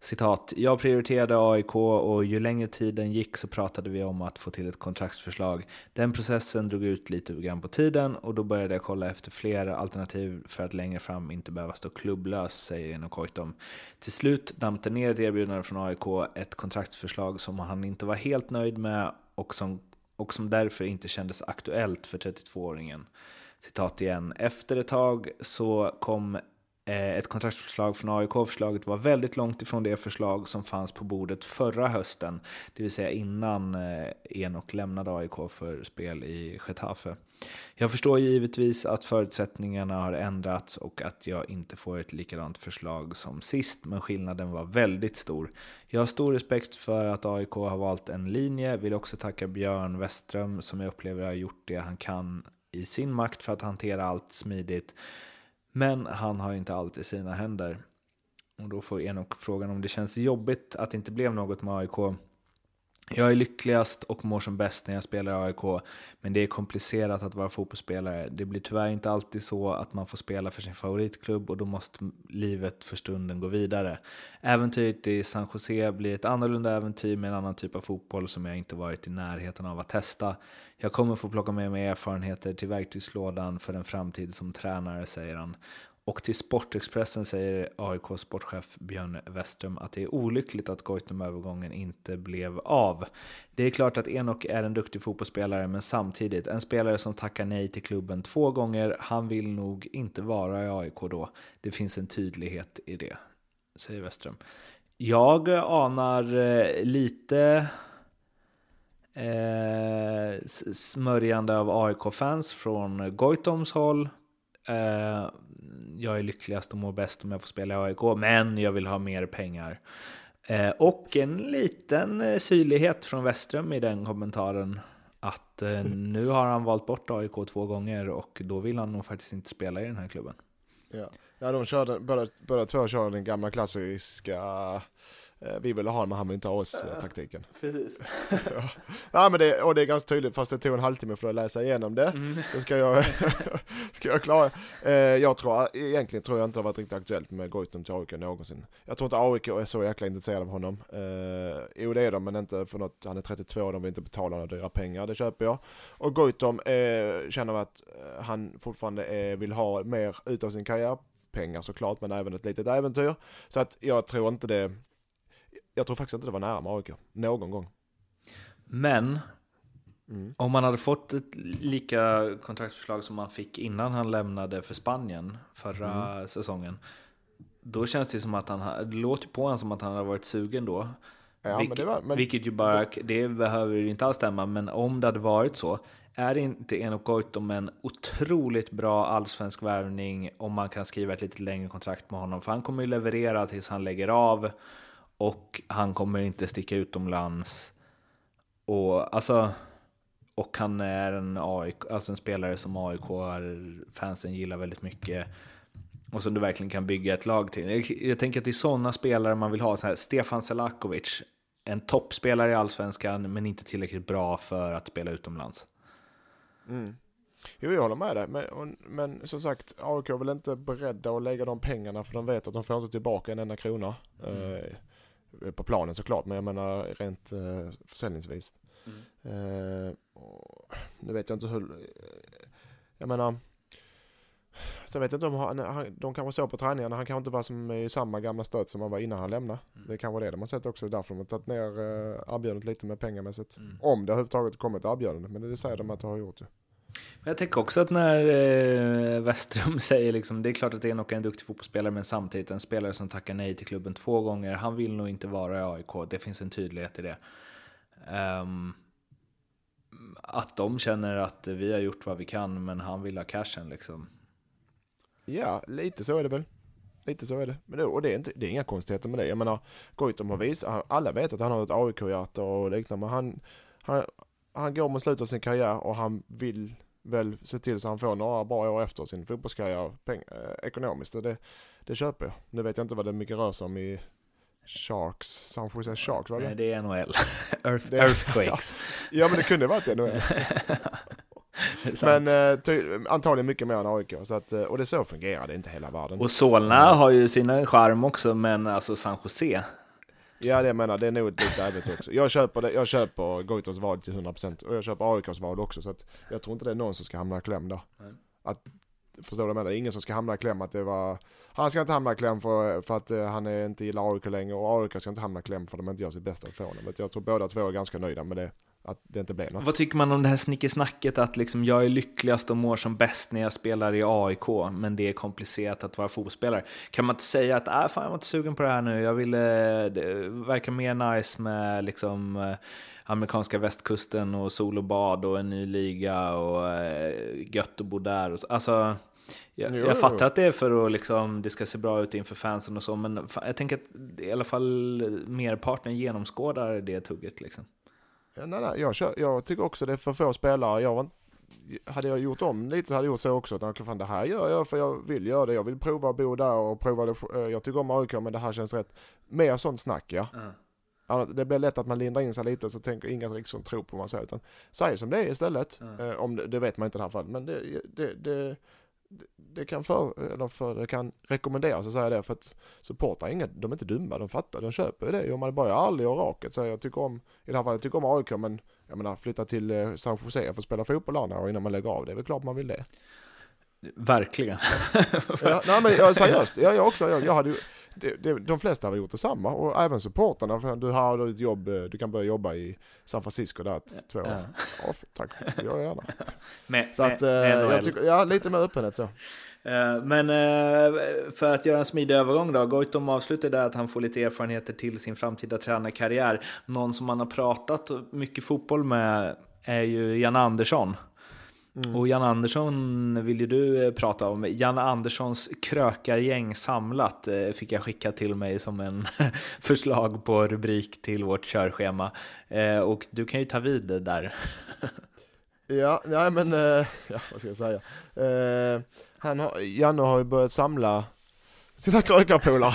Citat, jag prioriterade AIK och ju längre tiden gick så pratade vi om att få till ett kontraktsförslag. Den processen drog ut lite grann på tiden och då började jag kolla efter flera alternativ för att längre fram inte behöva stå klubblös, säger Enokoitom. Till slut dampte ner ett erbjudande från AIK, ett kontraktsförslag som han inte var helt nöjd med och som, och som därför inte kändes aktuellt för 32-åringen. Citat igen. Efter ett tag så kom Eh, ett kontraktsförslag från AIK. Förslaget var väldigt långt ifrån det förslag som fanns på bordet förra hösten, det vill säga innan eh, Enok lämnade AIK för spel i Getafe. Jag förstår givetvis att förutsättningarna har ändrats och att jag inte får ett likadant förslag som sist, men skillnaden var väldigt stor. Jag har stor respekt för att AIK har valt en linje, vill också tacka Björn Westström som jag upplever har gjort det han kan i sin makt för att hantera allt smidigt. Men han har inte allt i sina händer. Och då får Enok frågan om det känns jobbigt att det inte blev något med AIK. Jag är lyckligast och mår som bäst när jag spelar i AIK, men det är komplicerat att vara fotbollsspelare. Det blir tyvärr inte alltid så att man får spela för sin favoritklubb och då måste livet för stunden gå vidare. Äventyret i San Jose blir ett annorlunda äventyr med en annan typ av fotboll som jag inte varit i närheten av att testa. Jag kommer få plocka med mig erfarenheter till verktygslådan för en framtid som tränare, säger han. Och till Sportexpressen säger AIK sportchef Björn Westrum att det är olyckligt att Goitom-övergången inte blev av. Det är klart att Enok är en duktig fotbollsspelare, men samtidigt en spelare som tackar nej till klubben två gånger. Han vill nog inte vara i AIK då. Det finns en tydlighet i det, säger Westrum. Jag anar eh, lite eh, smörjande av AIK-fans från Goitoms håll. Eh, jag är lyckligast och mår bäst om jag får spela i AIK, men jag vill ha mer pengar. Eh, och en liten eh, syrlighet från Westström i den kommentaren. Att eh, nu har han valt bort AIK två gånger och då vill han nog faktiskt inte spela i den här klubben. Ja, ja de körde, båda, båda två körde den gamla klassiska vi ville ha honom, men han vill inte ha oss-taktiken. Eh, Precis. ja. ja, men det, och det är ganska tydligt, fast det tog en halvtimme för att läsa igenom det. Mm. Så ska jag, ska jag klara. Eh, jag tror, egentligen tror jag inte det har varit riktigt aktuellt med Goitom till AIK någonsin. Jag tror inte AIK är så jäkla intresserad av honom. Eh, jo det är de, men inte för något, han är 32 och de vill inte betala några dyra pengar, det köper jag. Och Goitom eh, känner att eh, han fortfarande är, vill ha mer ut av sin karriär pengar såklart, men även ett litet äventyr. Så att jag tror inte det, jag tror faktiskt inte det var nära med AIK, någon gång. Men, mm. om man hade fått ett lika kontraktsförslag som man fick innan han lämnade för Spanien förra mm. säsongen, då känns det som att han, det låter på honom som att han hade varit sugen då. Ja, Vilk, men det var, men... Vilket ju bara, det behöver inte alls stämma, men om det hade varit så, är inte Enok Goitom en otroligt bra allsvensk värvning om man kan skriva ett lite längre kontrakt med honom? För han kommer ju leverera tills han lägger av och han kommer inte sticka utomlands. Och, alltså, och han är en, AIK, alltså en spelare som AIK-fansen gillar väldigt mycket. Och som du verkligen kan bygga ett lag till. Jag, jag tänker att det är sådana spelare man vill ha. Så här, Stefan Selakovic, en toppspelare i Allsvenskan men inte tillräckligt bra för att spela utomlands. Mm. Jo, jag håller med dig. Men, men som sagt, AIK är väl inte beredda att lägga de pengarna för de vet att de får inte tillbaka en enda krona. Mm. Eh, på planen såklart, men jag menar rent eh, försäljningsvis. Mm. Eh, nu vet jag inte hur, jag menar, Sen vet jag inte om han, han, de kanske såg på träningarna, han kanske inte var som i samma gamla stöt som han var innan han lämnade. Mm. Det kan vara det de har sett också, därför de har tagit ner eh, erbjudandet lite med pengamässigt. Mm. Om det överhuvudtaget kommit erbjudande, men det säger de att det har gjort ju. Jag tänker också att när eh, Westrum säger liksom, det är klart att det är en duktig fotbollsspelare, men samtidigt en spelare som tackar nej till klubben två gånger. Han vill nog inte vara i AIK, det finns en tydlighet i det. Um, att de känner att vi har gjort vad vi kan, men han vill ha cashen liksom. Ja, lite så är det väl. Lite så är det. Men det, och det är, inte, det är inga konstigheter med det. Jag menar, Goitom har visat, alla vet att han har ett AIK-hjärta och liknande, men han, han, han går mot slutet av sin karriär och han vill väl se till så han får några bra år efter sin fotbollskarriär peng, eh, ekonomiskt. Och det, det köper jag. Nu vet jag inte vad det mycket rör sig om i Sharks, San Jose Sharks var det? Nej, det är NHL. Earth, det, Earthquakes. Ja. ja, men det kunde varit NHL. men eh, ty, antagligen mycket mer än AIK. Så att, eh, och det så fungerar det inte hela världen. Och Solna har ju sina charm också, men alltså San Jose Ja det jag menar, det är nog ett litet äventyr också. Jag köper, det, jag köper Goitos val till 100% och jag köper AIKs val också så att jag tror inte det är någon som ska hamna i kläm där. Att, förstår du vad jag menar? Ingen som ska hamna i kläm att det var, han ska inte hamna i kläm för, för att uh, han är inte gillar AIK längre och AIK ska inte hamna i kläm för att de inte gör sitt bästa för honom. Jag tror båda två är ganska nöjda med det att det inte blev något. Vad tycker man om det här snickesnacket att liksom jag är lyckligast och mår som bäst när jag spelar i AIK, men det är komplicerat att vara fotbollsspelare. Kan man inte säga att äh, fan, jag var inte sugen på det här nu, jag ville, det verkar mer nice med liksom eh, amerikanska västkusten och sol och bad och en ny liga och eh, gött att bo där. Och så. Alltså, jag, jag fattar att det är för att liksom, det ska se bra ut inför fansen och så, men jag tänker att i alla fall merparten genomskådar det tugget. Liksom. Ja, nej, nej, jag, kör, jag tycker också det är för få spelare. Jag hade jag gjort om lite så hade jag gjort så också. Att, fan, det här gör jag för jag vill göra det. Jag vill prova att bo där och prova det. eh, Jag tycker om AIK men det här känns rätt. Mer sånt snack ja. Ja, Det blir lätt att man lindar in sig lite och så tänker ingen liksom tror på vad man säger. Utan säg som det är istället. Eh, om det, det vet man inte i det här fallet. Men det, det, det, det, kan för, eller för, det kan rekommenderas att säga det. För att supportrar, är inga, de är inte dumma. De fattar, de köper ju det. Om man bara är ärlig och raket. Så jag tycker om, i det här fallet, jag tycker om AIK men jag menar flytta till eh, San Jose för att spela fotboll där och innan man lägger av. Det är väl klart man vill det. Verkligen. Ja, nej men jag, seriöst, jag, jag också, jag, jag hade det, det, de flesta hade gjort detsamma och även supporterna. För du har ett jobb, eh, du kan börja jobba i San Francisco där två år. Ja. Tack, det gör jag gärna. Med, Så att, eh, med, med NHL. jag tycker, ja lite mer öppenhet så. Eh, Men eh, för att göra en smidig övergång då. Goitom avslutar där att han får lite erfarenheter till sin framtida tränarkarriär. Någon som man har pratat mycket fotboll med är ju Jan Andersson. Mm. Och Jan Andersson vill ju du eh, prata om. Jan Anderssons krökargäng samlat eh, fick jag skicka till mig som en förslag på rubrik till vårt körschema. Eh, Och du kan ju ta vid det där. Ja, nej men, ja vad ska jag säga. Han har, Janne har ju börjat samla sina krökarpolare.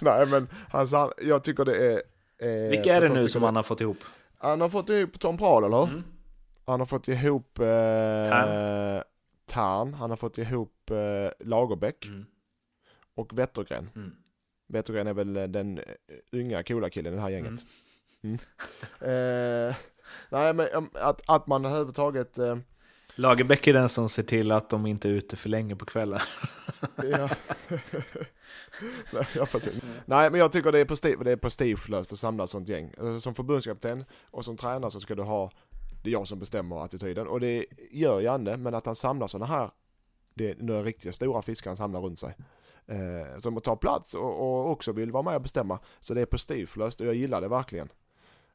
nej men, han, jag tycker det är... Vilka är det nu som han har fått ihop? Han har fått ihop Tom Prahl eller hur? Mm. Han har fått ihop eh. Tern, han har fått ihop eh, Lagerbäck Mm. och Wettergren. Mm. Wettergren är väl eh, den eh, unga coola killen i det här gänget. Mm. Eh, nej men att, att man överhuvudtaget eh, Lagerbäck är den som ser till att de inte är ute för länge på kvällen. Ja. Nej, ja. Nej, men jag tycker det är, prestige, det är prestigelöst att samla sånt gäng. Eh, Som förbundskapten och som tränare så ska du ha, det är jag som bestämmer attityden. Och det gör Janne, men att han samlar sådana här, det är några riktiga stora fiskar han samlar runt sig. Eh, som tar plats och, och också vill vara med och bestämma. Så det är prestigelöst och jag gillar det verkligen.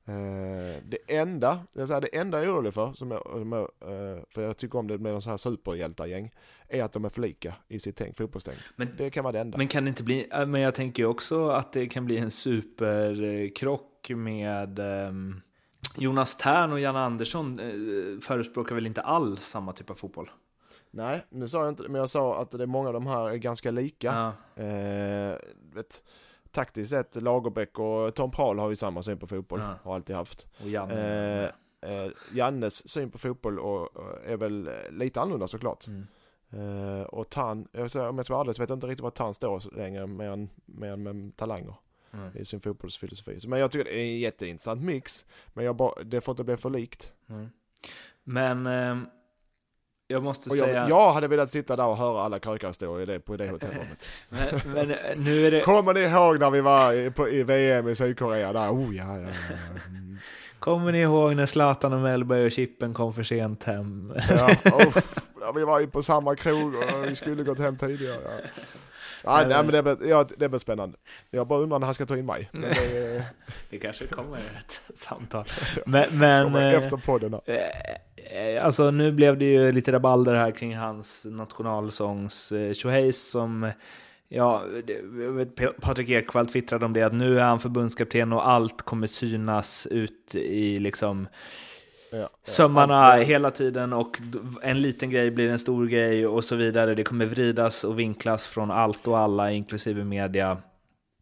Eh, det enda, jag säger, det enda jag är orolig för, som jag, som jag, eh, för jag tycker om det med så här superhjältargäng, är att de är för lika i sitt tänk, fotbollstänk. Men- det kan vara det enda. Men kan det inte bli, men jag tänker ju också att det kan bli en superkrock med ehm, Jonas Tern och Jan Andersson eh, förespråkar väl inte alls samma typ av fotboll? Nej, nu sa jag inte men jag sa att det är många av de här är ganska lika. Ja. Eh, vet, taktiskt sett, Lagerbäck och Tom Prahl har ju samma syn på fotboll, Ja. har alltid haft. Och Jan. Eh, eh, Jannes syn på fotboll och, och är väl eh, lite annorlunda såklart. Mm. Eh, och Tan, jag säger, om jag ska vara så vet jag inte riktigt vad Tan står längre mer än, mer än med talanger Mm. i sin fotbollsfilosofi. Men jag tycker det är en jätteintressant mix. Men jag bara, det får inte bli för likt. Mm. Men ehm, jag måste Och säga... jag, jag hade velat sitta där och höra alla krökarhistorier på det hotellrummet. Men, men eh, nu är det... Kommer ni ihåg när vi var i, på, i VM i Sydkorea där? Oh ja, ja, ja. Mm. Kommer ni ihåg när Zlatan och Mellberg och Chippen kom för sent hem? ja oh, vi var ju på samma krog och vi skulle gått hem tidigare. Ja. Nej, nej men det blir, ja, det blir spännande. Jag bara undrar när han ska ta in mig. Men det Det kanske kommer ett samtal. Men, men eh, efter podden. Eh, eh, Alltså nu blev det ju lite rabalder här kring hans nationalsångs tjohejs som Ja, Patrik Ekwall twittrade om det att nu är han förbundskapten och allt kommer synas ut i liksom Ja, sömmarna ja. hela tiden och en liten grej blir en stor grej och så vidare. Det kommer vridas och vinklas från allt och alla, inklusive media.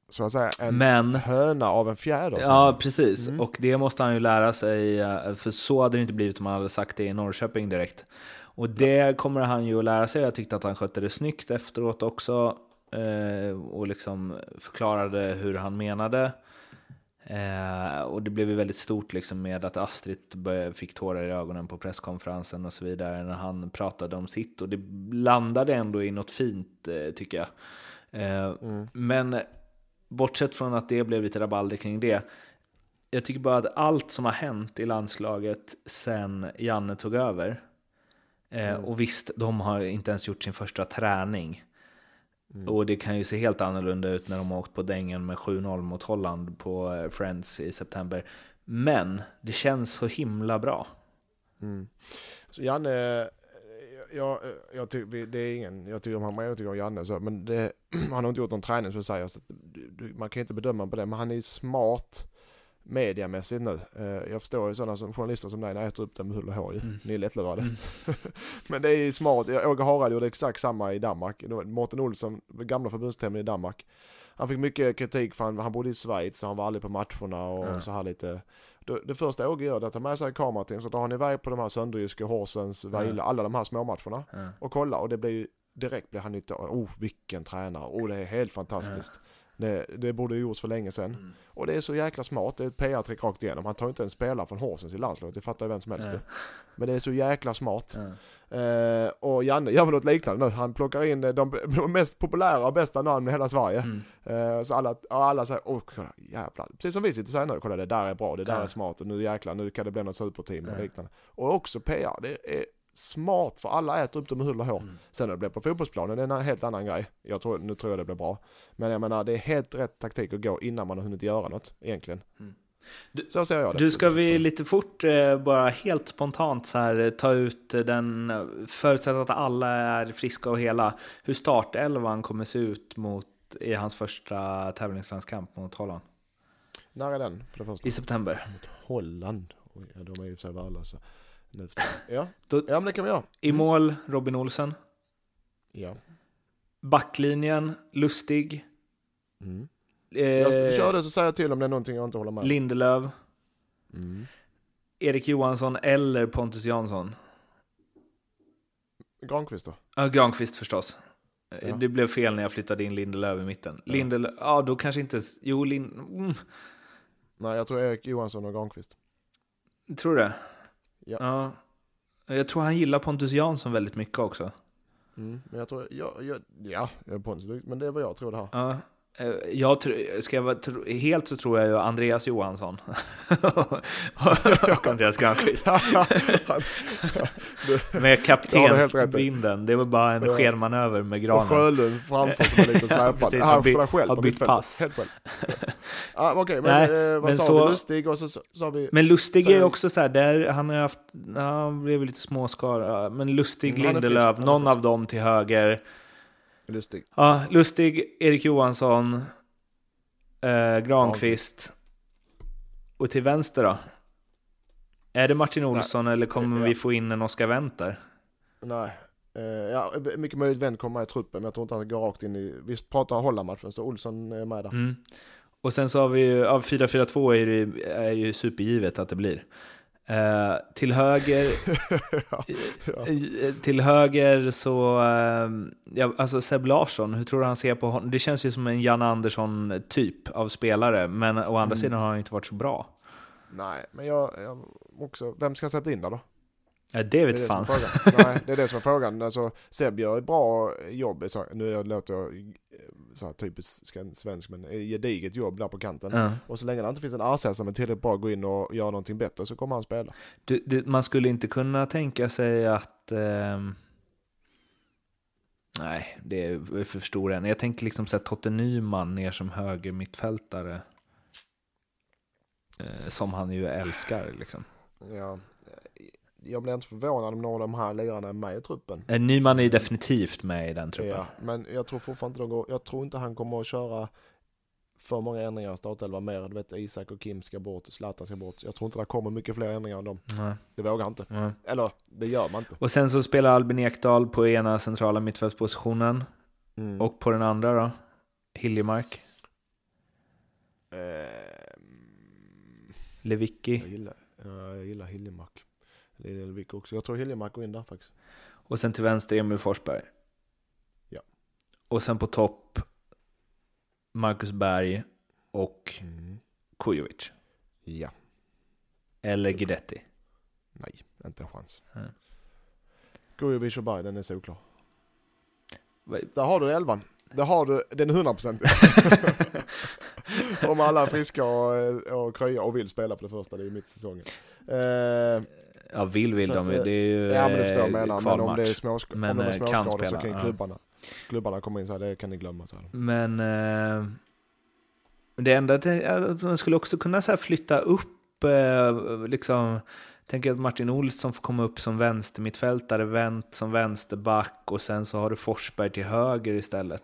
Så att säga en Men höna av en fjäder. Ja, precis. Mm. Och det måste han ju lära sig, eh, för så hade det inte blivit om han hade sagt det i Norrköping direkt. Och det kommer han ju att lära sig. Jag tyckte att han skötte det snyggt efteråt också. eh, Och liksom förklarade hur han menade. Eh, Och det blev ju väldigt stort liksom med att Astrid började- fick tårar i ögonen på presskonferensen och så vidare när han pratade om sitt. Och det landade ändå i något fint, eh, tycker jag. Eh, Mm. Men bortsett från att det blev lite rabalder kring det. jag tycker bara att allt som har hänt i landslaget sen Janne tog över, eh, Mm. och visst, de har inte ens gjort sin första träning. Mm. Och det kan ju se helt annorlunda ut när de har åkt på dängen med 7-0 mot Holland på eh, Friends i september. Men det känns så himla bra. Mm. Så Janne, eh, jag, jag tycker, det är ingen, jag tycker om han, jag tycker om Janne så, men det, han har inte gjort någon träning så säger så man kan inte bedöma på det, men han är smart mediamässigt nu. Eh, Jag förstår ju sådana som journalister som dig, när jag äter upp det med hull och hår ju. Mm. Ni är lättlurade. Mm. men det är ju smart, Jag- Åge Harald gjorde exakt samma i Danmark. Mårten Olsson, gamla förbundstämningen i Danmark. Han fick mycket kritik för han, han bodde i Schweiz och han var aldrig på matcherna och Ja. så här lite. Det, det första Åge gör är att ta med sig kamerateam så drar han iväg på de här Sönderjyske, Horsens, Vejle, alla de här småmatcherna Ja. och kolla och det blir ju direkt blir han inte, oh vilken tränare, oh det är helt fantastiskt. Det, det borde ju gjorts för länge sedan. Mm. Och det är så jäkla smart, det är ett PR-trick rakt igenom. Han tar inte en spelare från Horsens i landslaget, det fattar ju vem som helst det. Men det är så jäkla smart. Ja. Eh, och Janne gör väl något liknande nu. Han plockar in eh, de, de mest populära och bästa namnen i hela Sverige. Mm. Eh, så alla, alla säger, åh kolla jävlar. Precis som vi sitter och säger nu, kolla det där är bra, det där är smart och nu jäklar, nu kan det bli något superteam och liknande. Och också PR, det är smart för alla äter upp det med hull och hår. Mm. Sen när det blir på fotbollsplanen, det är en helt annan grej. Jag tror, nu tror jag det blir bra. Men jag menar, det är helt rätt taktik att gå innan man har hunnit göra något, egentligen. Mm. Du- så ser jag det. Du, ska vi lite fort eh, bara helt spontant så här eh, ta ut eh, den, förutsatt att alla är friska och hela, hur startelvan kommer se ut mot, i hans första tävlingslandskamp mot Holland När är den, i september. Mot Holland. Oj, ja, de är ju sig värdelösa. Nu. Ja. Då- ja, men det kan vi göra. I mål Robin Olsen, Ja. backlinjen Lustig, Mm. eh, Jag kör det så säger jag till om det är någonting jag inte håller med. Lindelöf, Mm. Erik Johansson eller Pontus Jansson. Granqvist då? Ja, Granqvist förstås. Eh, Ja. Det blev fel när jag flyttade in Lindelöf i mitten. Lindelöf, ja då kanske inte, jo Lind, mm, Nej, jag tror Erik Johansson och Granqvist. tror du det? Ja. ja. Jag tror han gillar Pontus Jansson väldigt mycket också. Mm. Men jag tror, ja, ja, ja, Pontus, men det är vad jag tror det här. Ja. Eh, Jag tror, ska jag vara tro, helt så tror jag ju Andreas Johansson. och Andreas Granqvist. Med kaptensbindeln. Det var bara en Ja. skenmanöver med och granen. Sjölund framför som är lite släpad. Precis, han spelar själv har på bytt pass. Helt själv. ja, Okej, men Nej, eh, vad men sa så- vi? Lustig och så sa vi... Men Lustig är ju också så här, där, han har haft, ja, han blev lite småskadad. Men Lustig, Mm, Lindelöf, någon av dem till höger. Lustig. Ja, Lustig, Erik Johansson, eh, Granqvist. Och till vänster då? Är det Martin Olsson eller kommer ja. vi få in en Oscar Wendt där? Nej. Eh, ja, mycket möjligt Wendt kommer med i truppen, men jag tror inte han går rakt in i... Vi pratar Holland-matchen, så Olsson är med där. Mm. Och sen så har vi ju, av 4-4-2 är det är ju supergivet att det blir. Eh, till höger ja. Ja. Eh, Till höger så, eh, ja, alltså Seb Larsson, hur tror du han ser på honom? Det känns ju som en Jan Andersson-typ av spelare, men å andra Mm. sidan har han ju inte varit så bra. Nej, men jag, jag också... Vem ska sätta in där då? Ja, det Det är vet det fan. som är. Nej, det är det som är frågan. Alltså, Seb gör ett bra jobb. Så, nu låter jag eh, så här typiskt svensk, men ett gediget jobb där på kanten. Ja. Och så länge det inte finns en ersättare som är tillräckligt bra att gå in och göra någonting bättre så kommer han spela. Du, du, man skulle inte kunna tänka sig att... ehm, nej, det är för stor än. Jag tänker liksom så här, Totte Nyman ner som höger mittfältare. Eh, som han ju älskar liksom. Ja, eh, jag blir inte förvånad om någon av de här lirarna är med i truppen. Eh, Nyman är ju definitivt med i den truppen. Ja, men jag tror fortfarande inte de går, jag tror inte han kommer att köra för många ändringar i startelvan mer. Du vet Isak och Kim ska bort, Zlatan ska bort. Jag tror inte det kommer mycket fler ändringar än dem. Nej, Det vågar inte. nej. Eller, det gör man inte. Och sen så spelar Albin Ekdal på ena centrala mittfältspositionen. Mm. Och på den andra då? Hiljemark, Ehm, Lewicki. jag gillar, ja, jag gillar Hiljemark. Är Elvik också. Jag tror Hiljemark går in där faktiskt. Och sen till vänster Emil Forsberg. Ja. Och sen på topp Marcus Berg och Mm. Kujovic. Ja, Eller Guidetti. nej, inte en chans. Nej. Kujovic och Berg, den är solklar. Där har du elvan. det har du, den är 100% Om alla är friska och, och krya och vill spela på det första, det är mitt säsongen. Eh, ja, vill vill de, att, det är ju Ja men du förstår jag menar, men om det är, kvalmatch. småsk- Men, om de är eh, småskador så kan ja. klubbarna, klubbarna komma in så här, det kan ni glömma. Så här. Men eh, det enda, det- att man skulle också kunna så här flytta upp, eh, liksom, tänker att Martin Olsson får komma upp som vänstermittfältare, Wendt som vänsterback och sen så har du Forsberg till höger istället.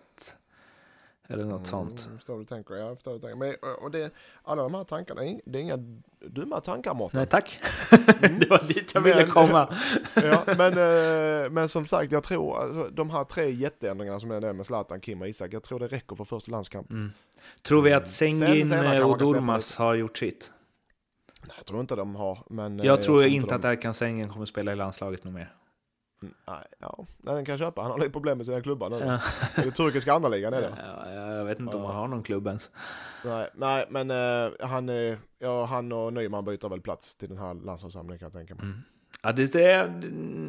Eller något sånt. Mm, förstår vad du tänker, jag förstår vad du tänker. Men, och- det, alla de här tankarna, det är inga dumma tankar Mårten. Nej tack, det var dit jag ville Men- komma. ja, men, eh, men som sagt, jag tror alltså, de här tre jätteändringarna som är det med Zlatan, Kim och Isak, jag tror det räcker för första landskamp. Mm. Tror vi att Sen- Sengin senare kan eh, och Durmas har gjort sitt? Nej, jag tror inte de har, men... eh, Jag tror inte de- att Erkan Sengin kommer spela i landslaget något mer. Mm, Nej, ja, nej, den kan köpa. Han har lite problem med sina klubbar nu. Ja. Det turkiska andra ligan är det. Ja, jag vet inte om han har någon klubb ens. Nej, nej men eh, han, eh, ja, han och Nyman byter väl plats till den här landslagssamlingen kan jag tänka mig. Mm. Ja, det, det,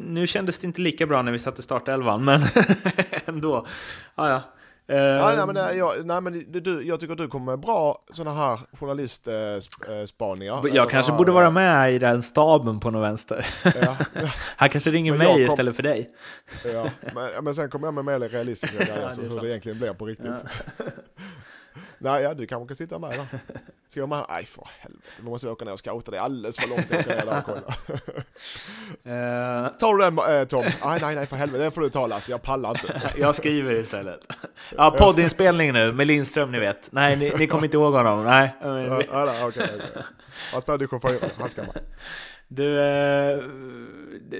nu kändes det inte lika bra när vi satte startelvan, men ändå. Ja, ja. Eh, Nej, nej, men, det, jag, nej, men det, du, jag tycker att du kommer med bra sådana här journalistspaningar. jag kanske borde vara med i den staben på något vänster. Ja, Han kanske ringer mig kom- istället för dig. ja, men, men sen kommer jag med mer realistiska grejer, Ja, alltså hur sant. det egentligen blir på riktigt. Nej, ja, du kanske kan sitta med då. Ska jag med? Nej, för helvete. Vi måste åka ner och scouta. Det är alldeles för långt att åka ner där och kolla. Eh, Tar du den eh, Tom? Nej, nej, nej, för helvete. Det får du ta Lasse. Jag pallar inte. jag skriver istället. Ja, poddinspelning nu med Lindström, ni vet. Nej, ni, ni kommer inte ihåg honom. Nej. Nej, okej, okej. Han spelar division 4. Han ska med. Du, eh,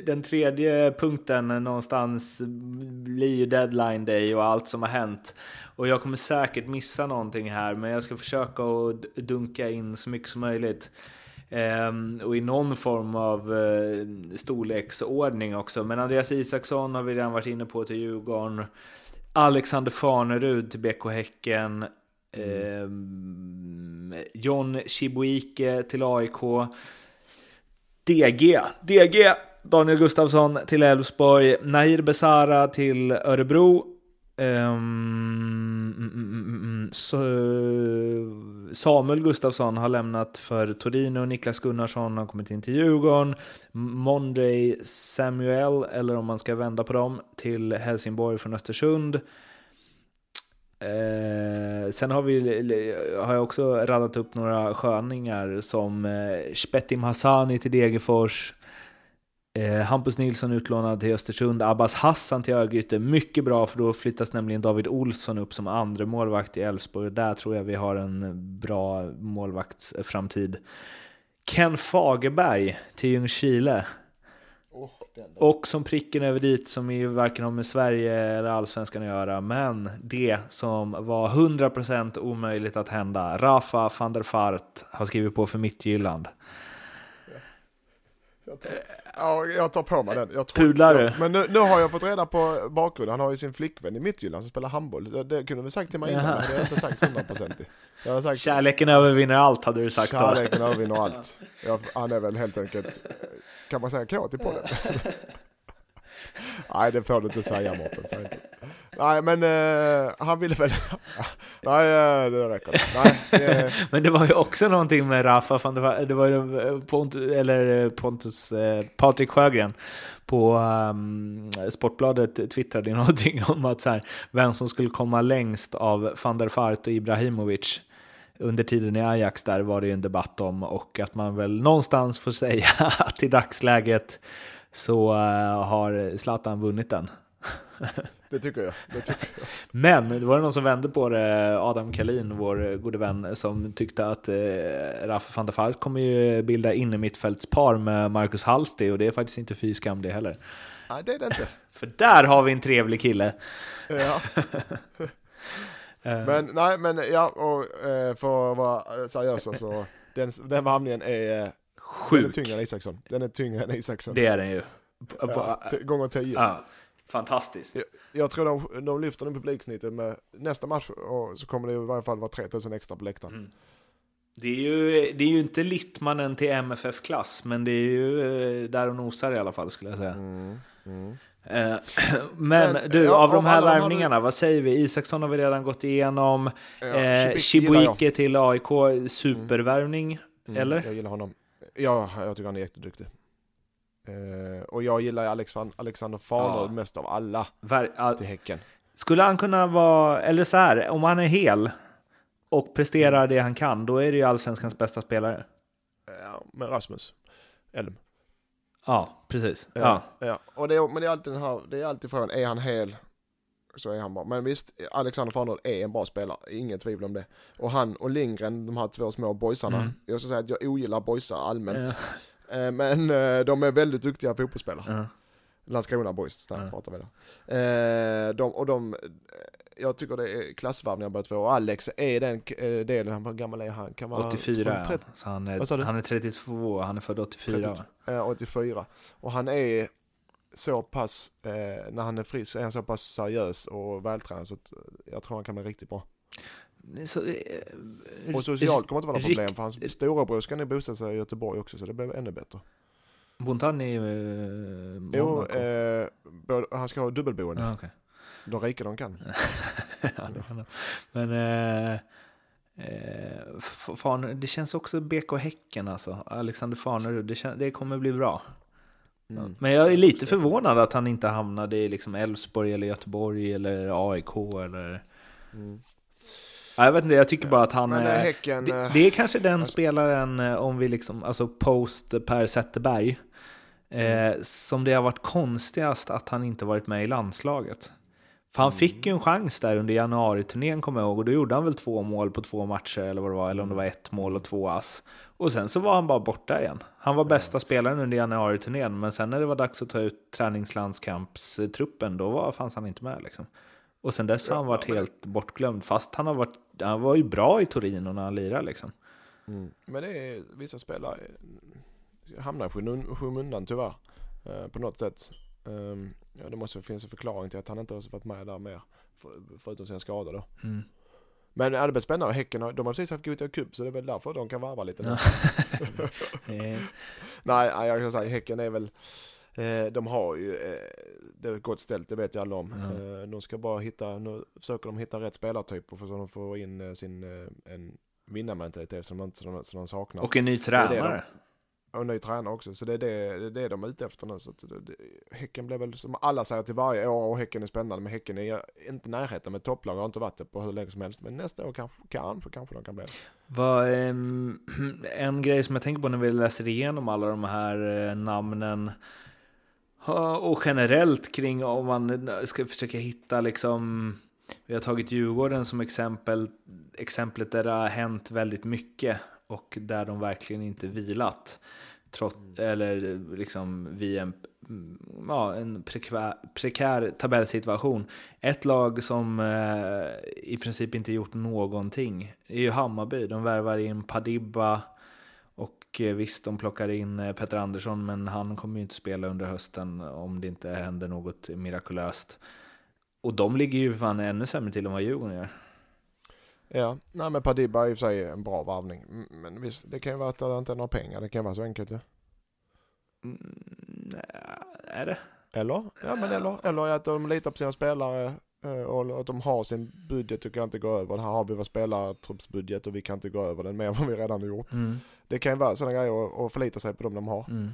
den tredje punkten någonstans blir ju deadline day och allt som har hänt. Och jag kommer säkert missa någonting här, men jag ska försöka att dunka in så mycket som möjligt. Ehm, och i någon form av eh, storleksordning också. Men Andreas Isaksson har vi redan varit inne på till Djurgården. Alexander Farnerud till BK Häcken. Ehm, John Chibuike till AIK. DG, DG, Daniel Gustafsson till Elfsborg, Nahir Besara till Örebro, Um, mm, mm, mm, så- Samuel Gustafsson har lämnat för Torino, Niklas Gunnarsson har kommit in till Djurgården, Monday Samuel, eller om man ska vända på dem, till Helsingborg från Östersund. Eh, sen har, vi, har jag också radat upp några sköningar som eh, Spettim Hassani till Degerfors, eh, Hampus Nilsson utlånad till Östersund, Abbas Hassan till Örgryte. Mycket bra för då flyttas nämligen David Olsson upp som andra målvakt i Elfsborg och där tror jag vi har en bra målvaktsframtid. Ken Fagerberg till Ljungskile. Och som pricken över dit som ju varken har med Sverige eller Allsvenskan att göra, men det som var 100% omöjligt att hända. Rafa van der Fart har skrivit på för Midtjylland. Jag tar, ja, jag tar på mig den. Jag tror, Pudlar du? jag, Men nu, nu har jag fått reda på bakgrunden. Han har ju sin flickvän i Midtjylland som spelar handboll. Det, det kunde du sagt till mig innan, men det har jag inte sagt 100% Jag har sagt Kärleken övervinner allt hade du sagt då. kärleken övervinner allt. Jag, han är väl helt enkelt, kan man säga kåt i podden? Nej det får du inte säga Mårten, säg inte. Nej men uh, han ville väl, nej eh, det räcker. Nej, det, Men det var ju också någonting med Rafa, van der Vaart- det var ju eh, Pontus, eller Pontus, eh, Patrik Sjögren på um, Sportbladet twittrade ju någonting om att så här, vem som skulle komma längst av van der Vaart och Ibrahimovic under tiden i Ajax där var det ju en debatt om och att man väl någonstans får säga att i dagsläget så har Zlatan vunnit den det tycker jag. Det tycker jag. Men det var någon som vände på det, Adam Kalin, vår gode vän, som tyckte att eh, Rafa van der Vaart kommer ju bilda innermittfältspar med Marcus Hallsti och det är faktiskt inte fy skam det heller. Nej det är det inte. För där har vi en trevlig kille. Ja. Eh, Men nej men ja, och eh, för att vara seriösa så den, den värvningen är, eh, den är Sjuk, tyngre än Isaksson. Den är tyngre än Isaksson. det är den ju. Ja, gånger tio. ja, fantastiskt. Jag, jag tror de, de lyfter den publiksnittet med nästa match så kommer det i varje fall vara 3000 extra på läktaren. Mm. Det är, ju, det är ju inte Littmannen till MFF-klass, men det är ju eh, där och nosar i alla fall skulle jag säga. Mm. Mm. Eh, men, Men du, ja, av de här värvningarna, vad säger vi? Isaksson har vi redan gått igenom. Ja, eh, Chibuike till AIK, supervärvning, mm. eller? Jag gillar honom. Ja, jag tycker han är jätteduktig. Eh, och jag gillar Alex, Alexander Farnerud ja. mest av alla Ver all... till Häcken. Skulle han kunna vara, eller så här, om han är hel och presterar det han kan, då är det ju allsvenskans bästa spelare. Ja, med Rasmus Elm. Ja, precis. Ja. ja. Och det är, men det är alltid den här, det är alltid frågan, är han hel så är han bra. Men visst, Alexander Farnerud är en bra spelare, inget tvivel om det. Och han och Lindgren, de här två små boysarna, mm. jag ska säga att jag ogillar boysar allmänt. Ja. Eh, men eh, de är väldigt duktiga fotbollsspelare. Ja. Landskrona Boys, där ja. pratar vi då. Eh, de, och de, jag tycker det är klassvarvningar båda två. Och Alex är den delen, hur gammal är han? Kan vara 84, 30, så han är, han är 32, han är född 84. 30, ja, 84. Och han är så pass, när han är frisk, är han så pass seriös och vältränad så att jag tror han kan bli riktigt bra. Så, eh, och socialt kommer det inte vara något problem för hans storebror ska nu bosätta sig i Göteborg också så det blir ännu bättre. Inte han i eh, Jo, eh, han ska ha dubbelboende. Ah, okay. De rika de kan. ja, de. Men eh, eh, fan, det känns också BK Häcken alltså. Alexander Farnerud, det, det kommer bli bra. Mm. Men jag är lite förvånad att han inte hamnade i liksom Elfsborg eller Göteborg eller AIK eller... Mm. Jag vet inte, jag tycker bara att han... Men, häcken, det, det, är kanske den alltså, spelaren, om vi liksom, alltså post Per Zetterberg, mm. eh, som det har varit konstigast att han inte varit med i landslaget. För han mm. fick ju en chans där under januari-turnén kommer jag ihåg, och då gjorde han väl två mål på två matcher eller vad det var, eller om det var ett mål och två ass. Och sen så var han bara borta igen. Han var bästa spelaren under januari-turnén, men sen när det var dags att ta ut träningslandskampstruppen, då var, fanns han inte med liksom. Och sen dess har han varit helt bortglömd, fast han, har varit, han var ju bra i Torino när han lirade liksom. Mm. Men det är vissa spelare hamnar i skymundan tyvärr, eh, på något sätt. Um, ja, det måste finnas en förklaring till att han inte har varit med där mer, för, förutom sin skada då. Mm. Men det blir spännande. Häcken har, de har precis haft Gothia Cup så det är väl därför de kan varva lite. Nej, nej, jag kan säga Häcken är väl, eh, de har ju, eh, det är gott ställt, det vet ju alla om. Mm. Eh, de ska bara hitta, nu försöker de hitta rätt spelartyper för att de får in eh, sin, eh, en vinnarmentalitet som de, som, de, som de saknar. Och en ny tränare. Och ny tränare också, så det är det, det, är det de är ute efter nu. Så det, det, häcken blir väl som alla säger till varje år, och Häcken är spännande, men Häcken är inte i närheten med topplag, har inte varit det på hur länge som helst. Men nästa år kanske, kanske, kanske de kan bli det. Vad, um, en grej som jag tänker på när vi läser igenom alla de här namnen, och generellt kring om man ska försöka hitta liksom vi har tagit Djurgården som exempel, exemplet där det har hänt väldigt mycket och där de verkligen inte vilat. Trott, eller liksom via en, ja, en prekär, prekär tabellsituation. Ett lag som eh, i princip inte gjort någonting är ju Hammarby. De värvar in Padibba och eh, visst, de plockar in eh, Petter Andersson, men han kommer ju inte spela under hösten om det inte händer något mirakulöst. Och de ligger ju fan ännu sämre till än vad Djurgården gör. Ja, nej men Padibba är i och för sig en bra varvning. Men visst, det kan ju vara att det inte är några pengar. Det kan vara så enkelt ju. Ja. Mm, är det? Eller? Ja men eller, eller att de litar på sina spelare eh, och att de har sin budget och kan inte gå över. Här har vi vår spelartruppsbudget och vi kan inte gå över den mer än vad vi redan har gjort. Mm. Det kan ju vara sådana grejer att förlita sig på dem de har. Mm.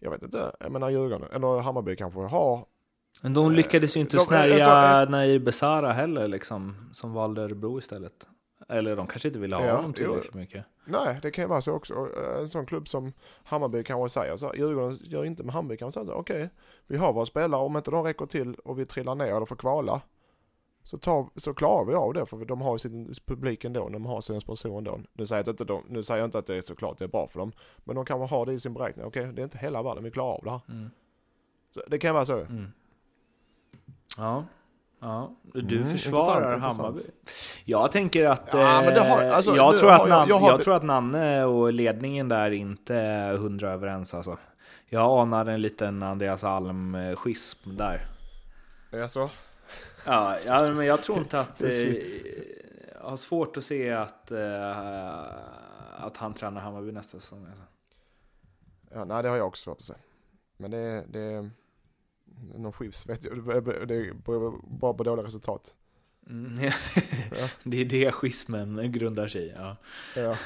Jag vet inte, jag menar Djurgården, eller Hammarby kanske har men de lyckades ju inte snärja alltså, Nair Besara heller liksom, som valde Örebro istället. Eller de kanske inte ville ha ja, honom tillräckligt mycket. Nej, det kan ju vara så också. Eh, en sån klubb som Hammarby kanske säger så Djurgården gör inte med Hammarby kan man säga så okej, okay, vi har våra spelare, om inte de räcker till och vi trillar ner eller får kvala, så, tar, så klarar vi av det för de har sin publik ändå, de har sin sponsor ändå. Nu säger, jag inte, de, nu säger jag inte att det är såklart det är bra för dem, men de kanske har det i sin beräkning. Okej, okay, det är inte hela världen, vi klarar av det här. Mm. Så det kan vara så. Mm. Ja. Ja, du mm, försvarar Hammarby. Jag tänker att... Ja, har, eh, alltså, jag, tror att Nanne, jag, jag, jag, tror att Nanne och ledningen där inte är hundra överens alltså. Jag anar en liten Andreas Alm-schism där. Är så? Ja, ja, men jag tror inte att... Eh, jag har svårt att se att, eh, att han tränar Hammarby nästa säsong. Alltså. Ja, nej, det har jag också svårt att se. Men det, det någon skips vet jag. Det beror bara på dåliga resultat. Mm, ja. Det är det schismen grundar sig i. Ja. Ja.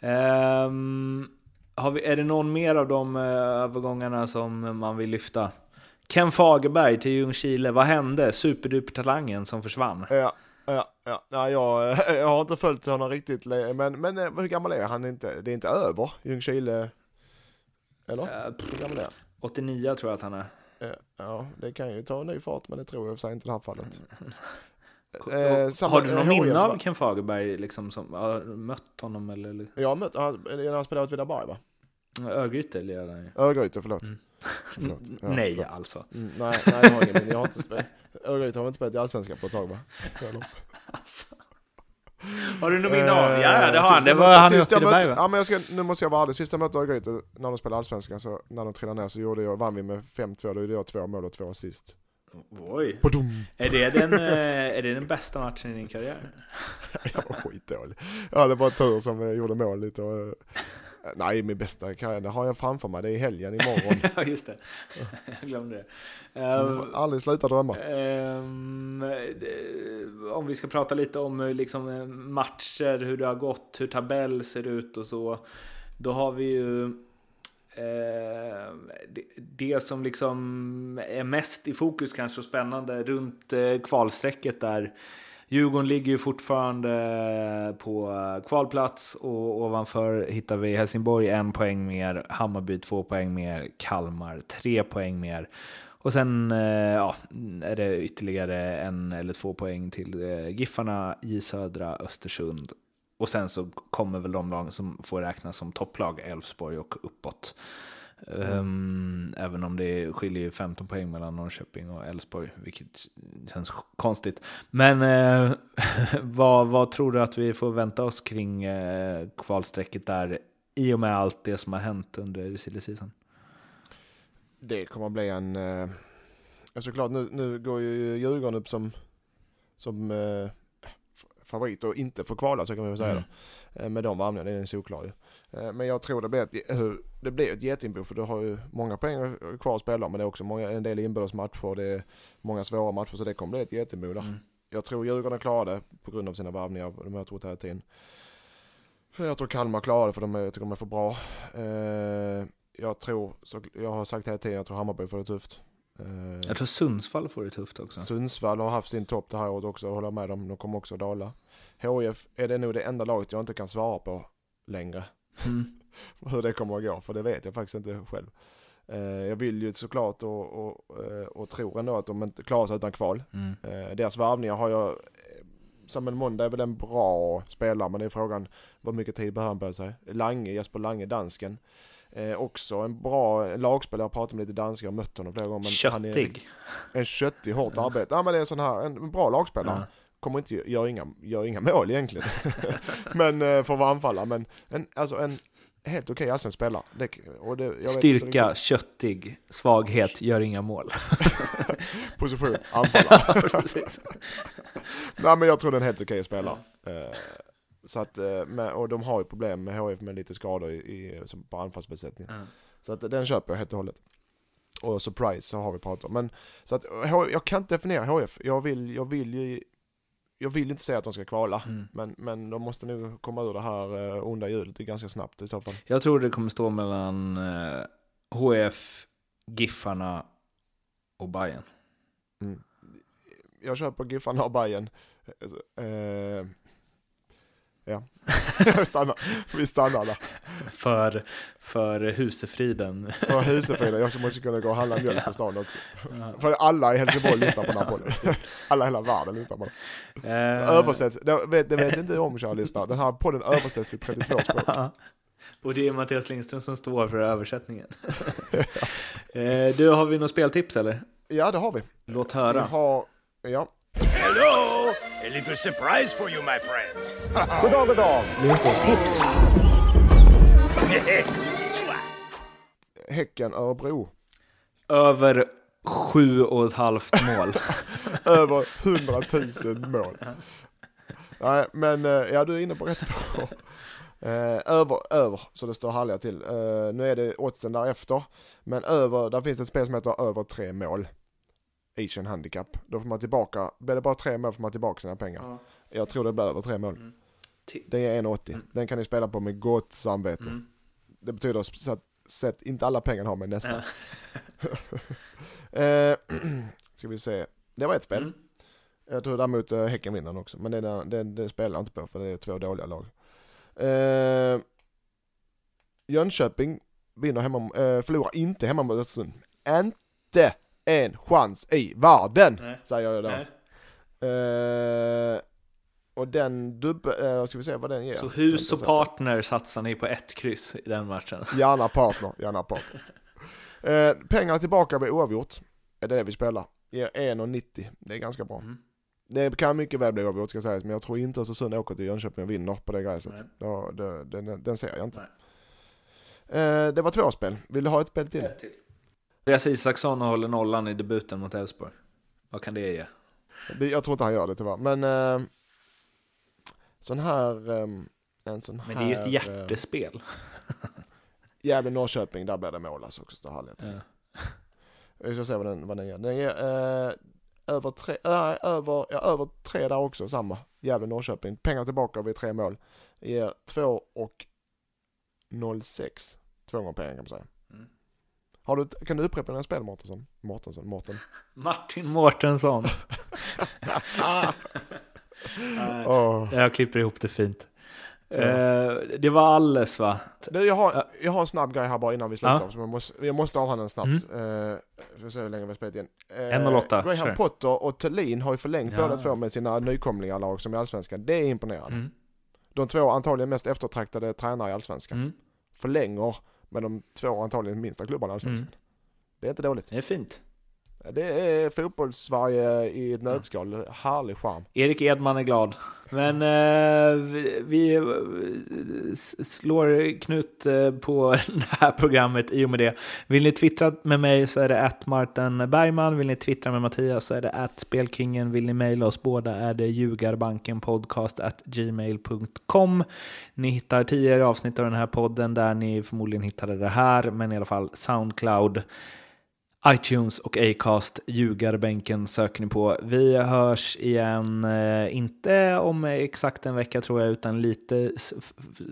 Vi, är det någon mer av de eh, övergångarna som man vill lyfta? Ken Fagerberg till Ljungskile, vad hände? Superduper-talangen som försvann. Ja, ja, ja. Nej, jag, jag har inte följt honom riktigt, men, men eh, hur gammal är han inte? Det är inte över Ljungskile? Eller? Eh, Hur gammal är han? 89 tror jag att han är. Eh, Ja, det kan ju ta en ny fart, men det tror jag för sig inte i det här fallet. Eh, samma- har du någon minne av? Ken Fagerberg, liksom, som har mött honom eller? Jag har mött, han, han spelade åt Vidaberg va? Örgryte lirade han ju. Örgryte, förlåt. Mm. förlåt. Ja, Nej förlåt. alltså. Mm, nej, nej, jag har ingen minne. Jag har inte spelat. Örgryte har inte spelat i Allsvenskan på ett tag va? Eller? Har du någon minne av? Eh, Ja, det har han. Det var han i Åtvidaberg va? Ja men jag ska, nu måste jag vara ärlig, sist jag mötte Örgryte när de spelade Allsvenskan så när de trillade ner så gjorde jag, vann vi med 5-2, då gjorde jag två mål och två assist. Oj. Badum. Är det, den, eh, är det den bästa matchen i din karriär? Jag var skitdålig. Jag hade bara tur som eh, gjorde mål lite och, Nej, min bästa det har jag framför mig. Det är helgen imorgon. Ja, just det. Jag glömde det. Eh, får aldrig sluta drömma. Ehm, det- om vi ska prata lite om eh, liksom, eh, matcher, hur det har gått, hur tabell ser ut och så. Då har vi ju eh, det, det som liksom är mest i fokus kanske och spännande runt eh, kvalstrecket där. Djurgården ligger ju fortfarande på kvalplats och ovanför hittar vi Helsingborg en poäng mer, Hammarby två poäng mer, Kalmar tre poäng mer. Och sen eh, ja, är det ytterligare en eller två poäng till eh, Giffarna i södra Östersund. Och sen så kommer väl de lag som får räknas som topplag, Elfsborg och uppåt. Ehm, även om det skiljer 15 poäng mellan Norrköping och Elfsborg, vilket känns konstigt. Men eh, vad, vad tror du att vi får vänta oss kring eh, kvalstrecket där i och med allt det som har hänt under silly season? Det kommer att bli en... Eh, såklart, nu, nu går ju Djurgården upp som, som eh, favorit och inte får kvala så kan man väl säga Mm. Eh, med de varvningarna, det är en solklar ju. Eh, men jag tror det blir ett, det blir ett getingbo för du har ju många poäng kvar att spela men det är också många, en del inbördes matcher, det är många svåra matcher så det kommer bli ett getingbo där. Mm. Jag tror Djurgården klarar det på grund av sina varvningar, de har trott hela tiden. Jag tror Kalmar klarar det för de är, jag tycker de är för bra. Eh, jag tror, jag har sagt hela tiden, jag tror Hammarby får det tufft. Eh, Jag tror Sundsvall får det tufft också. Sundsvall har haft sin topp det här året också, jag håller med dem, de kommer också dala. HIF är det nog det enda laget jag inte kan svara på längre. Mm. Hur det kommer att gå, för det vet jag faktiskt inte själv. Eh, jag vill ju såklart och, och, eh, och tror ändå att de inte klarar sig utan kval. Mm. Eh, deras varvningar har jag... Samuel Monda är väl en bra spelare men det är frågan vad mycket tid behöver han på sig. Lange, Jesper Lange, dansken. Eh, också en bra en lagspelare, jag pratat med lite danskar och mött honom flera gånger. Men Han är Köttig. en köttig, hårt arbete. Ja men det är sån här, en bra lagspelare. Ja. Kommer inte göra inga, gör inga mål egentligen. men eh, för att vara anfallare. Men en, alltså en helt okej allsvensk spelare. Styrka, köttig, svaghet, gör inga mål. Position, anfallare. Nej men jag tror det är en helt okej spelare. Eh, så att, eh, och de har ju problem med HF med lite skador i, i, som på anfallsbesättningen. Ja. Så att den köper jag helt och hållet. Och surprise så har vi pratat om. Men så att jag kan inte definiera HF. Jag vill, jag vill ju, jag vill inte säga att de ska kvala. Mm. Men, men de måste nu komma ur det här uh, onda hjulet ganska snabbt i så fall. Jag tror det kommer stå mellan eh, HF, Giffarna och Bayern. Jag köper Giffarna och Bajen. Uh, ja, jag stannar. vi stannar där. För, för husefriden. För Husefrida, jag måste kunna gå och handla mjölk på stan också. Ja. För alla i Helsingborg lyssnar på den här podden. Alla i hela världen lyssnar på den. Eh, Översätts, det vet, det vet inte om kära lyssnare. Den här podden översätts till 32 språk. Och det är Mattias Lindström som står för översättningen. eh, du, har vi något speltips eller? Ja, det har vi. Låt Vi höra. har, ja. Hello! A little surprise for you, my friends. Goddag, goddag! Lindströms tips. Häcken Örebro. Över sju och ett halvt mål. Över 100 000 mål. Nej, men eh, ja, du är inne på rätt spår. Eh, över, över, så det står halvlek till. Eh, nu är det oddsen därefter. Men över, där finns ett spel som heter över tre mål. Asian Handicap. Då får man tillbaka, blir det bara tre mål får man tillbaka sina pengar. Ja. Jag tror det blir över tre mål. Mm. Det är 1,80. Mm. Den kan ni spela på med gott samvete. Mm. Det betyder så att sätt inte alla pengar har med nästan. eh, ska vi se. Det var ett spel. Mm. Jag tror däremot uh, Häcken vinner också. Men det, det, det spelar jag inte på för det är två dåliga lag. Eh, Jönköping vinner hemma, eh, förlorar inte hemma mot Östersund. Inte en chans i världen, Nej. säger jag då. Nej. Eh, och den dubbel, eh, ska vi se vad den ger. Så hus och partner satsar ni på ett kryss i den matchen? Gärna partner, gärna partner. Eh, pengarna tillbaka vid oavgjort, är det vi spelar. Ger 1,90. Det är ganska bra. Mm. Det kan mycket väl bli oavgjort ska sägas, men jag tror inte Östersund åker till Jönköping och vinner på det gräset. Då, det, den, den ser jag inte. Eh, det var två spel. Vill du ha ett spel till? Ett till. Andreas Isaksson håller nollan i debuten mot Elfsborg. Vad kan det ge? Det, jag tror inte han gör det tyvärr, men eh, sån här... Eh, en sån Men det är ju ett eh, hjärtespel. Gävle-Norrköping, där blir det mål alltså också. Har jag Ja. Vi ska se vad den, vad den ger. Den ger eh, över, tre, äh, över, ja, över tre där också, samma. Gävle-Norrköping. Pengar tillbaka vid tre mål. Ger 2 och 0,6. Två gånger pengar kan man säga. Mm. Har du, kan du upprepa dina spel Mårtensson? Mårtensson, Mårten. Martin Mårtensson. Åh. Jag klipper ihop det fint. Eh, det var alles va? Jag, har, Ja. jag har en snabb grej här bara innan vi slutar. Ja. Så jag, måste, jag måste avhandla den snabbt. Uh, ska se hur länge vi har spelat in. Uh, 1.08, Graham kör. Potter och Thelin har ju förlängt Ja. båda två med sina nykomlingar lag som är allsvenskan. Det är imponerande. Mm. De två antagligen mest eftertraktade tränare i allsvenskan. Mm. Förlänger med de två antagligen minsta klubbarna i allsvenskan. Mm. Det är inte dåligt. Det är fint. Det är fotbollssverige i ett nötskal. Härlig charm. Erik Edman är glad. Men eh, vi, vi slår knut eh, på det här programmet i och med det. Vill ni twittra med mig så är det att Martin Bergman. Vill ni twittra med Mattias så är det att Spelkingen. Vill ni mejla oss båda är det ljugarbankenpodcast at gmail.com. Ni hittar tidigare avsnitt av den här podden där ni förmodligen hittade det här, men i alla fall Soundcloud iTunes och Acast, ljugarbänken söker ni på. Vi hörs igen, eh, inte om exakt en vecka tror jag, utan lite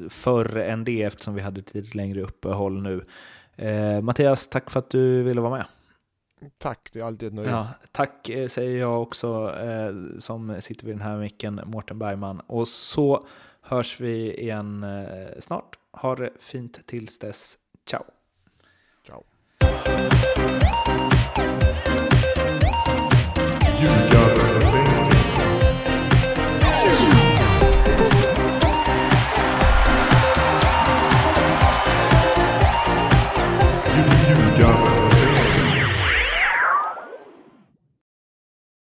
förr än det eftersom vi hade ett lite längre uppehåll nu. Eh, Mattias, tack för att du ville vara med. Tack, det är alltid ett nöje. Ja, tack eh, säger jag också eh, som sitter vid den här micken, Mårten Bergman. Och så hörs vi igen eh, snart. Ha det fint tills dess. Ciao! Ciao. You got